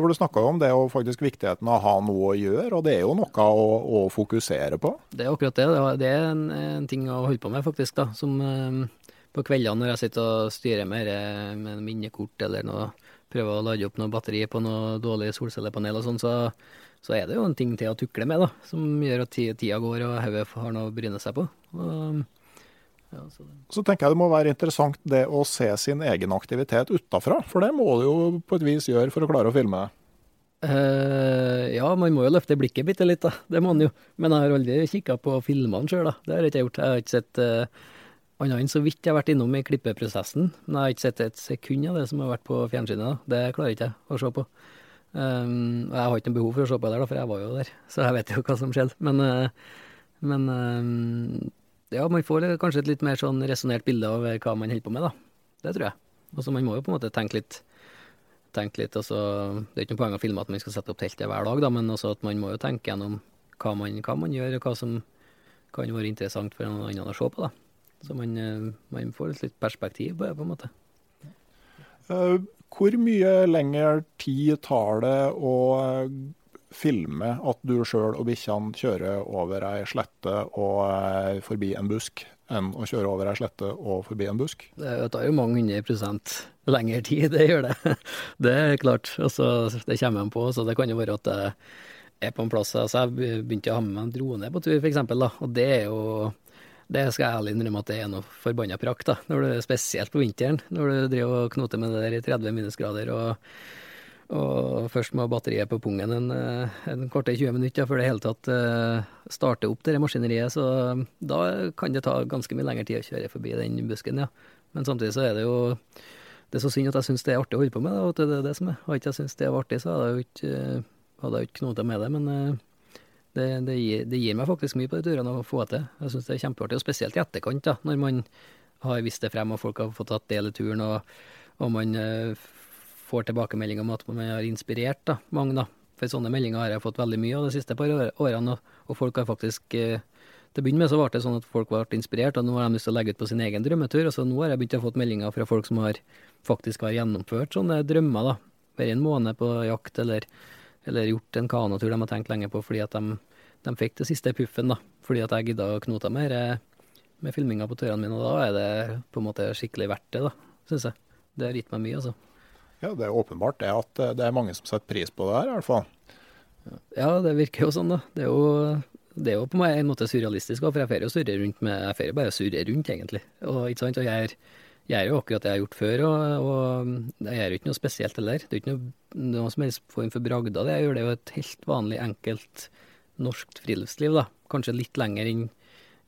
for Du snakka om det og faktisk viktigheten av å ha noe å gjøre, og det er jo noe å, å fokusere på? Det er akkurat det. Det er en, en, ting å holde på med, faktisk. da, som eh, På kveldene når jeg sitter og styrer med, med minnekort eller noe, prøver å lade opp noe batteri på noe dårlig solcellepanel og sånn, så, så, er det jo en ting til å tukle med, da, som gjør at tida går og hodet har noe å bryne seg på. Og, ja, så, så, tenker jeg det må være interessant det å se sin egen aktivitet utafra, for det må du jo på et vis gjøre for å klare å filme. Uh, ja, man må jo løfte blikket bitte litt, da. Det må man jo. Men jeg har aldri kikka på filmene sjøl, da. Det har jeg ikke gjort. Jeg har ikke sett uh, annet enn så vidt jeg har vært innom i klippeprosessen. Men jeg har ikke sett et sekund av det som har vært på fjernsynet. da. Det klarer ikke jeg å se på. Um, og jeg har ikke noe behov for å se på det, da, for jeg var jo der. Så jeg vet jo hva som skjedde. Men, uh, men um, ja, man får kanskje et litt mer sånn resonnert bilde av hva man holder på med, da. Det tror jeg. Og så man må jo på en måte tenke litt tenke litt, altså, Det er ikke noe poeng å filme at man skal sette opp teltet hver dag, da, men også at man må jo tenke gjennom hva man, hva man gjør, og hva som kan være interessant for noen andre å se på. da. Så man, eh, man får et litt perspektiv på det, på en måte. Uh, hvor mye lengre tid tar det å filme at du sjøl og bikkjene kjører over ei slette og eh, forbi en busk, enn å kjøre over ei slette og forbi en busk? Det tar jo mange hundre prosent lengre tid, det gjør det. Det er klart. Altså, det kommer en på. så Det kan jo være at det er på en plass altså Jeg begynte å ha med meg en drone på tur, f.eks. Og det er jo det skal jeg ærlig innrømme at det er noe forbanna prakt, da. Når du, spesielt på vinteren, når du driver og knoter med det der i 30 minusgrader. og og først må batteriet på pungen en, eh, en korte 20 minutter før det hele tatt uh, starter opp det maskineriet. Så da kan det ta ganske mye lengre tid å kjøre forbi den busken, ja. Men samtidig så er det jo Det er så synd at jeg syns det er artig å holde på med, da, det er det som er. Hadde jeg syntes det var artig, så hadde jeg jo ikke, hadde ikke knota med det. Men det, det, gir, det, gir, meg faktisk mye på de turene å få til. Jeg syns det er kjempeartig, og spesielt i etterkant, da, når man har vist det frem og folk har fått tatt del i turen, og, og man uh, får tilbakemelding om at man har inspirert da, mange. da. For sånne meldinger har jeg fått veldig mye av de siste par årene, og folk har faktisk uh, Til å begynne med så ble det sånn at folk ble inspirert, og nå har de lyst til å legge ut på sin egen drømmetur. og så Nå har jeg begynt å få meldinger fra folk som har faktisk har gjennomført sånne drømmer. da. Være en måned på jakt, eller, eller gjort en kanotur de har tenkt lenge på fordi at de, de fikk det siste puffen, da. Fordi at jeg gidda å knote mer med filminga på turene mine, og da er det på en måte skikkelig verdt det, da, syns jeg. Det har gitt meg mye, altså. Ja, det er åpenbart det at eh, det er mange som setter pris på det her, i hvert fall. Ja, det virker jo sånn, da. Det er jo, det er jo på en måte surrealistisk, for jeg får jo surre rundt med Jeg får bare surre rundt, egentlig. Og, ikke sant? og jeg er gjør jo akkurat det jeg har gjort før, og, og jeg gjør jo ikke noe spesielt heller. Det er ikke noe, noe som helst form for bragder. Jeg gjør det jo et helt vanlig, enkelt norsk friluftsliv, da. Kanskje litt lenger inn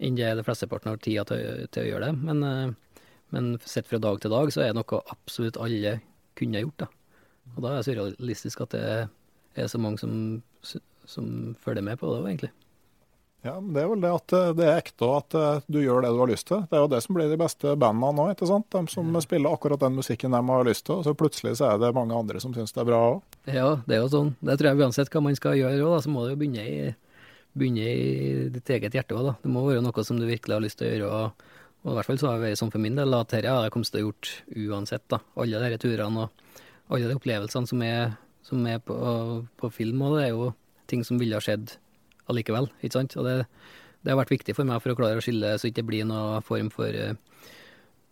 enn det de flesteparten har tida til, til, å gjøre det. Men, eh, men sett fra dag til dag så er det noe absolutt alle kunne gjort, da. Og da er det surrealistisk at det er så mange som, som følger med på det egentlig. Ja, Det er vel det at eh, det er ekte, og at eh, du gjør det du har lyst til. Det er jo det som blir de beste bandene nå. ikke sant? De som ja. spiller akkurat den musikken de har lyst til. Og så plutselig så er det mange andre som syns det er bra òg. Ja, det er jo sånn. Det tror jeg uansett hva man skal gjøre òg, så må det jo begynne i, begynne i ditt eget hjerte òg. Det må være noe som du virkelig har lyst til å gjøre. og og i hvert fall så har det vært sånn for min del at dette har jeg kommet til å gjort uansett. da. Alle disse turene og alle de opplevelsene som er, som er på, på, film, og det er jo ting som ville ha skjedd allikevel. ikke sant? Og det, det, har vært viktig for meg for å klare å skille så ikke det blir noen form for uh,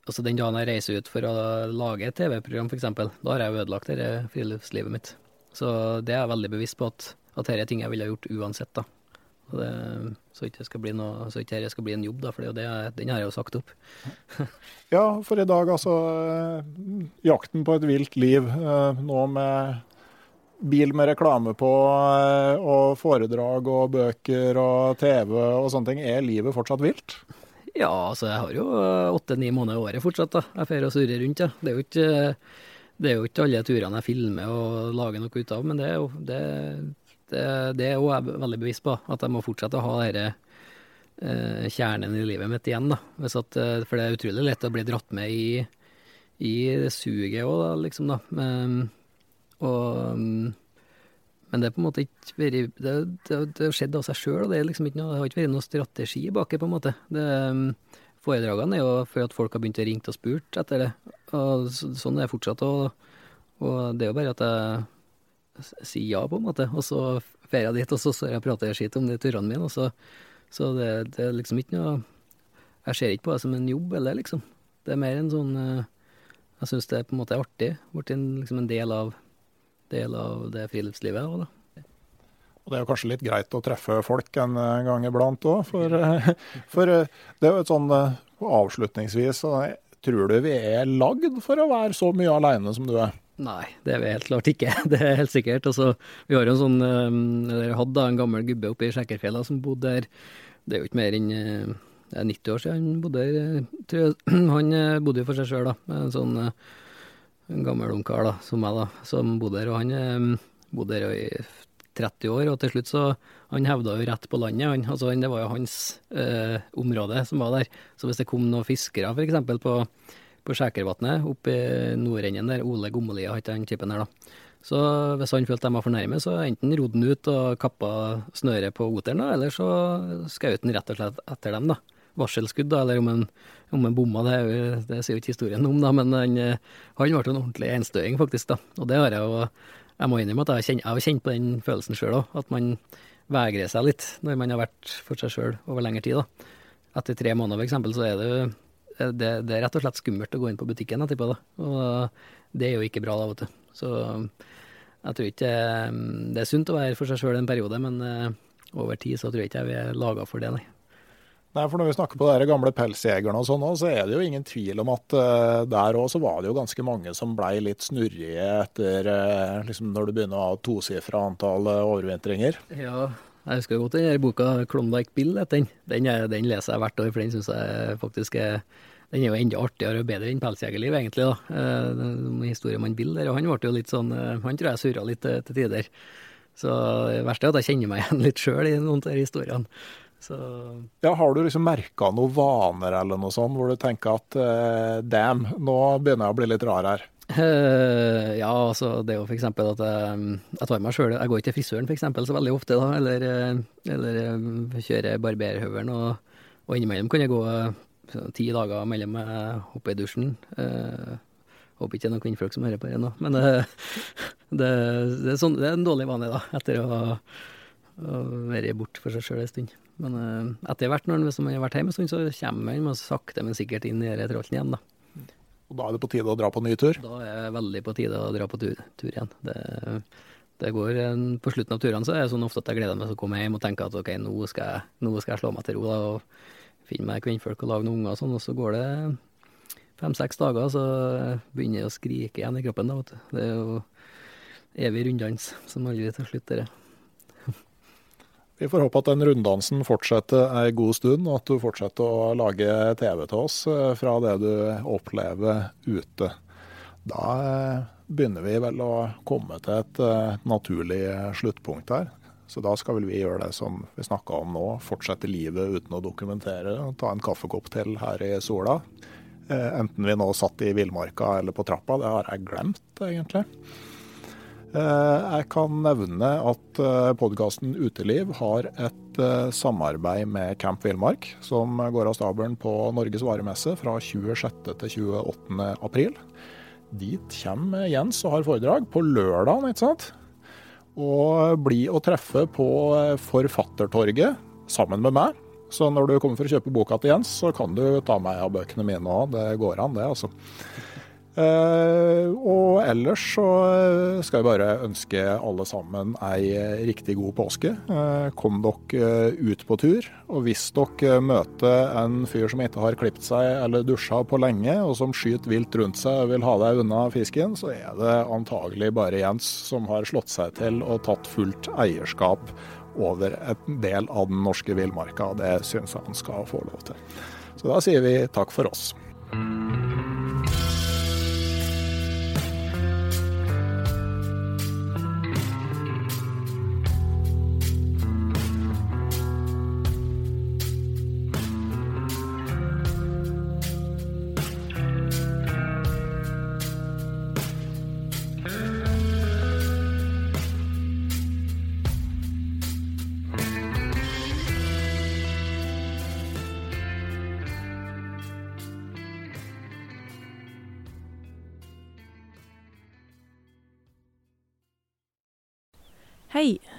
Altså Den dagen jeg reiser ut for å lage et TV-program, f.eks., da har jeg ødelagt dette friluftslivet mitt. Så det er jeg veldig bevisst på at, at dette er ting jeg ville ha gjort uansett. da. Det, det så ikke dette skal bli en jobb, da, for det, den har jeg jo sagt opp. ja, for i dag, altså. Eh, jakten på et vilt liv. Eh, nå med bil med reklame på, eh, og foredrag og bøker og TV og sånne ting. Er livet fortsatt vilt? Ja, altså jeg har jo åtte-ni måneder i året fortsatt. da. Jeg får og surrer rundt. Ja. Det, er jo ikke, det er jo ikke alle turene jeg filmer og lager noe ut av, men det er jo det, det, det er jeg veldig bevisst på. At jeg må fortsette å ha denne eh, kjernen i livet mitt igjen. da. At, eh, for det er utrolig lett å bli dratt med i, i suget òg, liksom. da. Men, og, mm, men det er på en måte ikke vært Det, det, det har skjedd av seg sjøl, det, liksom det har ikke vært noen strategi baki, på en måte. Det, mm, foredragene er jo for at folk har begynt å ringe og spurt etter det. Og så, sånn er det fortsatt. Og, og, det er jo bare at jeg sier ja, på en måte. Og så drar jeg dit, og så står jeg prater skitt om de turene mine. Og så, så det, det, er liksom ikke noe Jeg ser ikke på det som en jobb, eller liksom. Det er mer en sånn eh, Jeg syns det er på en måte artig. Blitt liksom en del av del av det friluftslivet òg, da. Og det er jo kanskje litt greit å treffe folk en gang iblant òg, for, for, det er jo et sånn avslutningsvis Tror du vi er lagd for å være så mye aleine som du er? Nei, det er vi helt klart ikke. Det er helt sikkert. Altså, vi har jo en sånn, eller hadde en gammel gubbe oppe i Sjekkerfjella som bodde der. Det er jo ikke mer enn det er 90 år siden han bodde der. Han bodde jo for seg sjøl, da. En sånn en gammel ungkar da, som meg, da, som bodde der. Og han bodde der i 30 år, og til slutt så Han hevda jo rett på landet, han. Altså, det var jo hans eh, område som var der. Så hvis det kom noen fiskere, f.eks. på, på Skjækervatnet, oppe i nordenden der, Ole Gommelia het han typen der, da. Så hvis han følte de var for nærme, så enten rodde han ut og kappa snøret på oteren, eller så skjøt han rett og slett etter dem, da varselskudd, da, eller om en, om en bomma, det, det sier jo ikke historien om, da, men han, han ble en ordentlig enstøing, faktisk. da, Og det har jeg jo Jeg må innrømme at jeg, har kjent på den følelsen sjøl òg, at man vegrer seg litt når man har vært for seg sjøl over lengre tid. da. Etter tre måneder f.eks. så er det, det, det er rett og slett skummelt å gå inn på butikken etterpå. da, Og det er jo ikke bra da, vet du. Så jeg tror ikke det er sunt å være for seg sjøl en periode, men eh, over tid så tror jeg ikke vi er laga for det, nei. Nei, for Når vi snakker på de gamle pelsjegerne, og sånn, så er det jo ingen tvil om at uh, der òg var det jo ganske mange som blei litt snurrige etter uh, liksom når du begynner å ha tosifra antall uh, overvintringer. Ja, jeg husker godt den boka 'Klondyke Bill'. Den, den, den, leser jeg hvert år, for den syns jeg faktisk er den er jo enda artigere og bedre enn 'Pelsjegerliv', egentlig. da. Eh, historien man der, han ble jo litt sånn, han tror jeg surra litt til tider. Så det verste er at jeg kjenner meg igjen litt sjøl i noen av de historiene. Så ja, Har du liksom merka noen vaner eller noe sånt, hvor du tenker at uh, damn, nå begynner jeg å bli litt rar her? Uh, ja, altså det er jo f.eks. at jeg, jeg tar meg sjøl Jeg går ikke til frisøren for eksempel, så veldig ofte, da. Eller, eh, eller kjører barberhøvelen. Og, og innimellom kan jeg gå ti dager mellom jeg hopper i dusjen. Uh, håper ikke det er noen kvinnfolk som hører på det nå. Men det, Det, det, er sånn, det, er en dårlig vane, da, etter å ha vært borte for seg sjøl en stund. Men uh, etter hvert, når man har vært hjemme en stund, så kommer han sakte, men sikkert inn i trollen igjen, da. Og da er det på tide å dra på ny tur? Da er det veldig på tide å dra på tur, tur igjen. Det, det går På slutten av turene så er det sånn ofte at jeg gleder meg til å komme hjem og tenke at ok, nå skal jeg, nå skal jeg slå meg til ro da, og finne meg kvinnfolk og lage noen unger og sånn, og så går det fem-seks dager, så begynner jeg å skrike igjen i kroppen. da, vet du. Det er jo evig runddans som aldri til slutt, dette. Vi får håpe at den runddansen fortsetter ei god stund, og at du fortsetter å lage TV til oss eh, fra det du opplever ute. Da eh, begynner vi vel å komme til et eh, naturlig sluttpunkt her. Så da skal vel vi gjøre det som vi snakka om nå, fortsette livet uten å dokumentere. og Ta en kaffekopp til her i sola. Enten vi nå satt i villmarka eller på trappa, det har jeg glemt, egentlig. Eh, jeg kan nevne at eh, podkasten Uteliv har et eh, samarbeid med Camp Villmark, som går av stabelen på Norges varemesse fra 26. til 28. april. Dit kommer Jens og har foredrag på lørdag, ikke sant? Og bli å treffe på Forfattertorget sammen med meg. Så når du kommer for å kjøpe boka til Jens, så kan du ta meg av bøkene mine òg. Det går an, det, altså. Uh, og ellers så skal jeg bare ønske alle sammen ei riktig god påske. Uh, kom dere ut på tur. Og hvis dere møter en fyr som ikke har klipt seg eller dusja på lenge, og som skyter vilt rundt seg og vil ha deg unna fisken, så er det antagelig bare Jens som har slått seg til og tatt fullt eierskap over en del av den norske villmarka. Det syns jeg han skal få lov til. Så da sier vi takk for oss.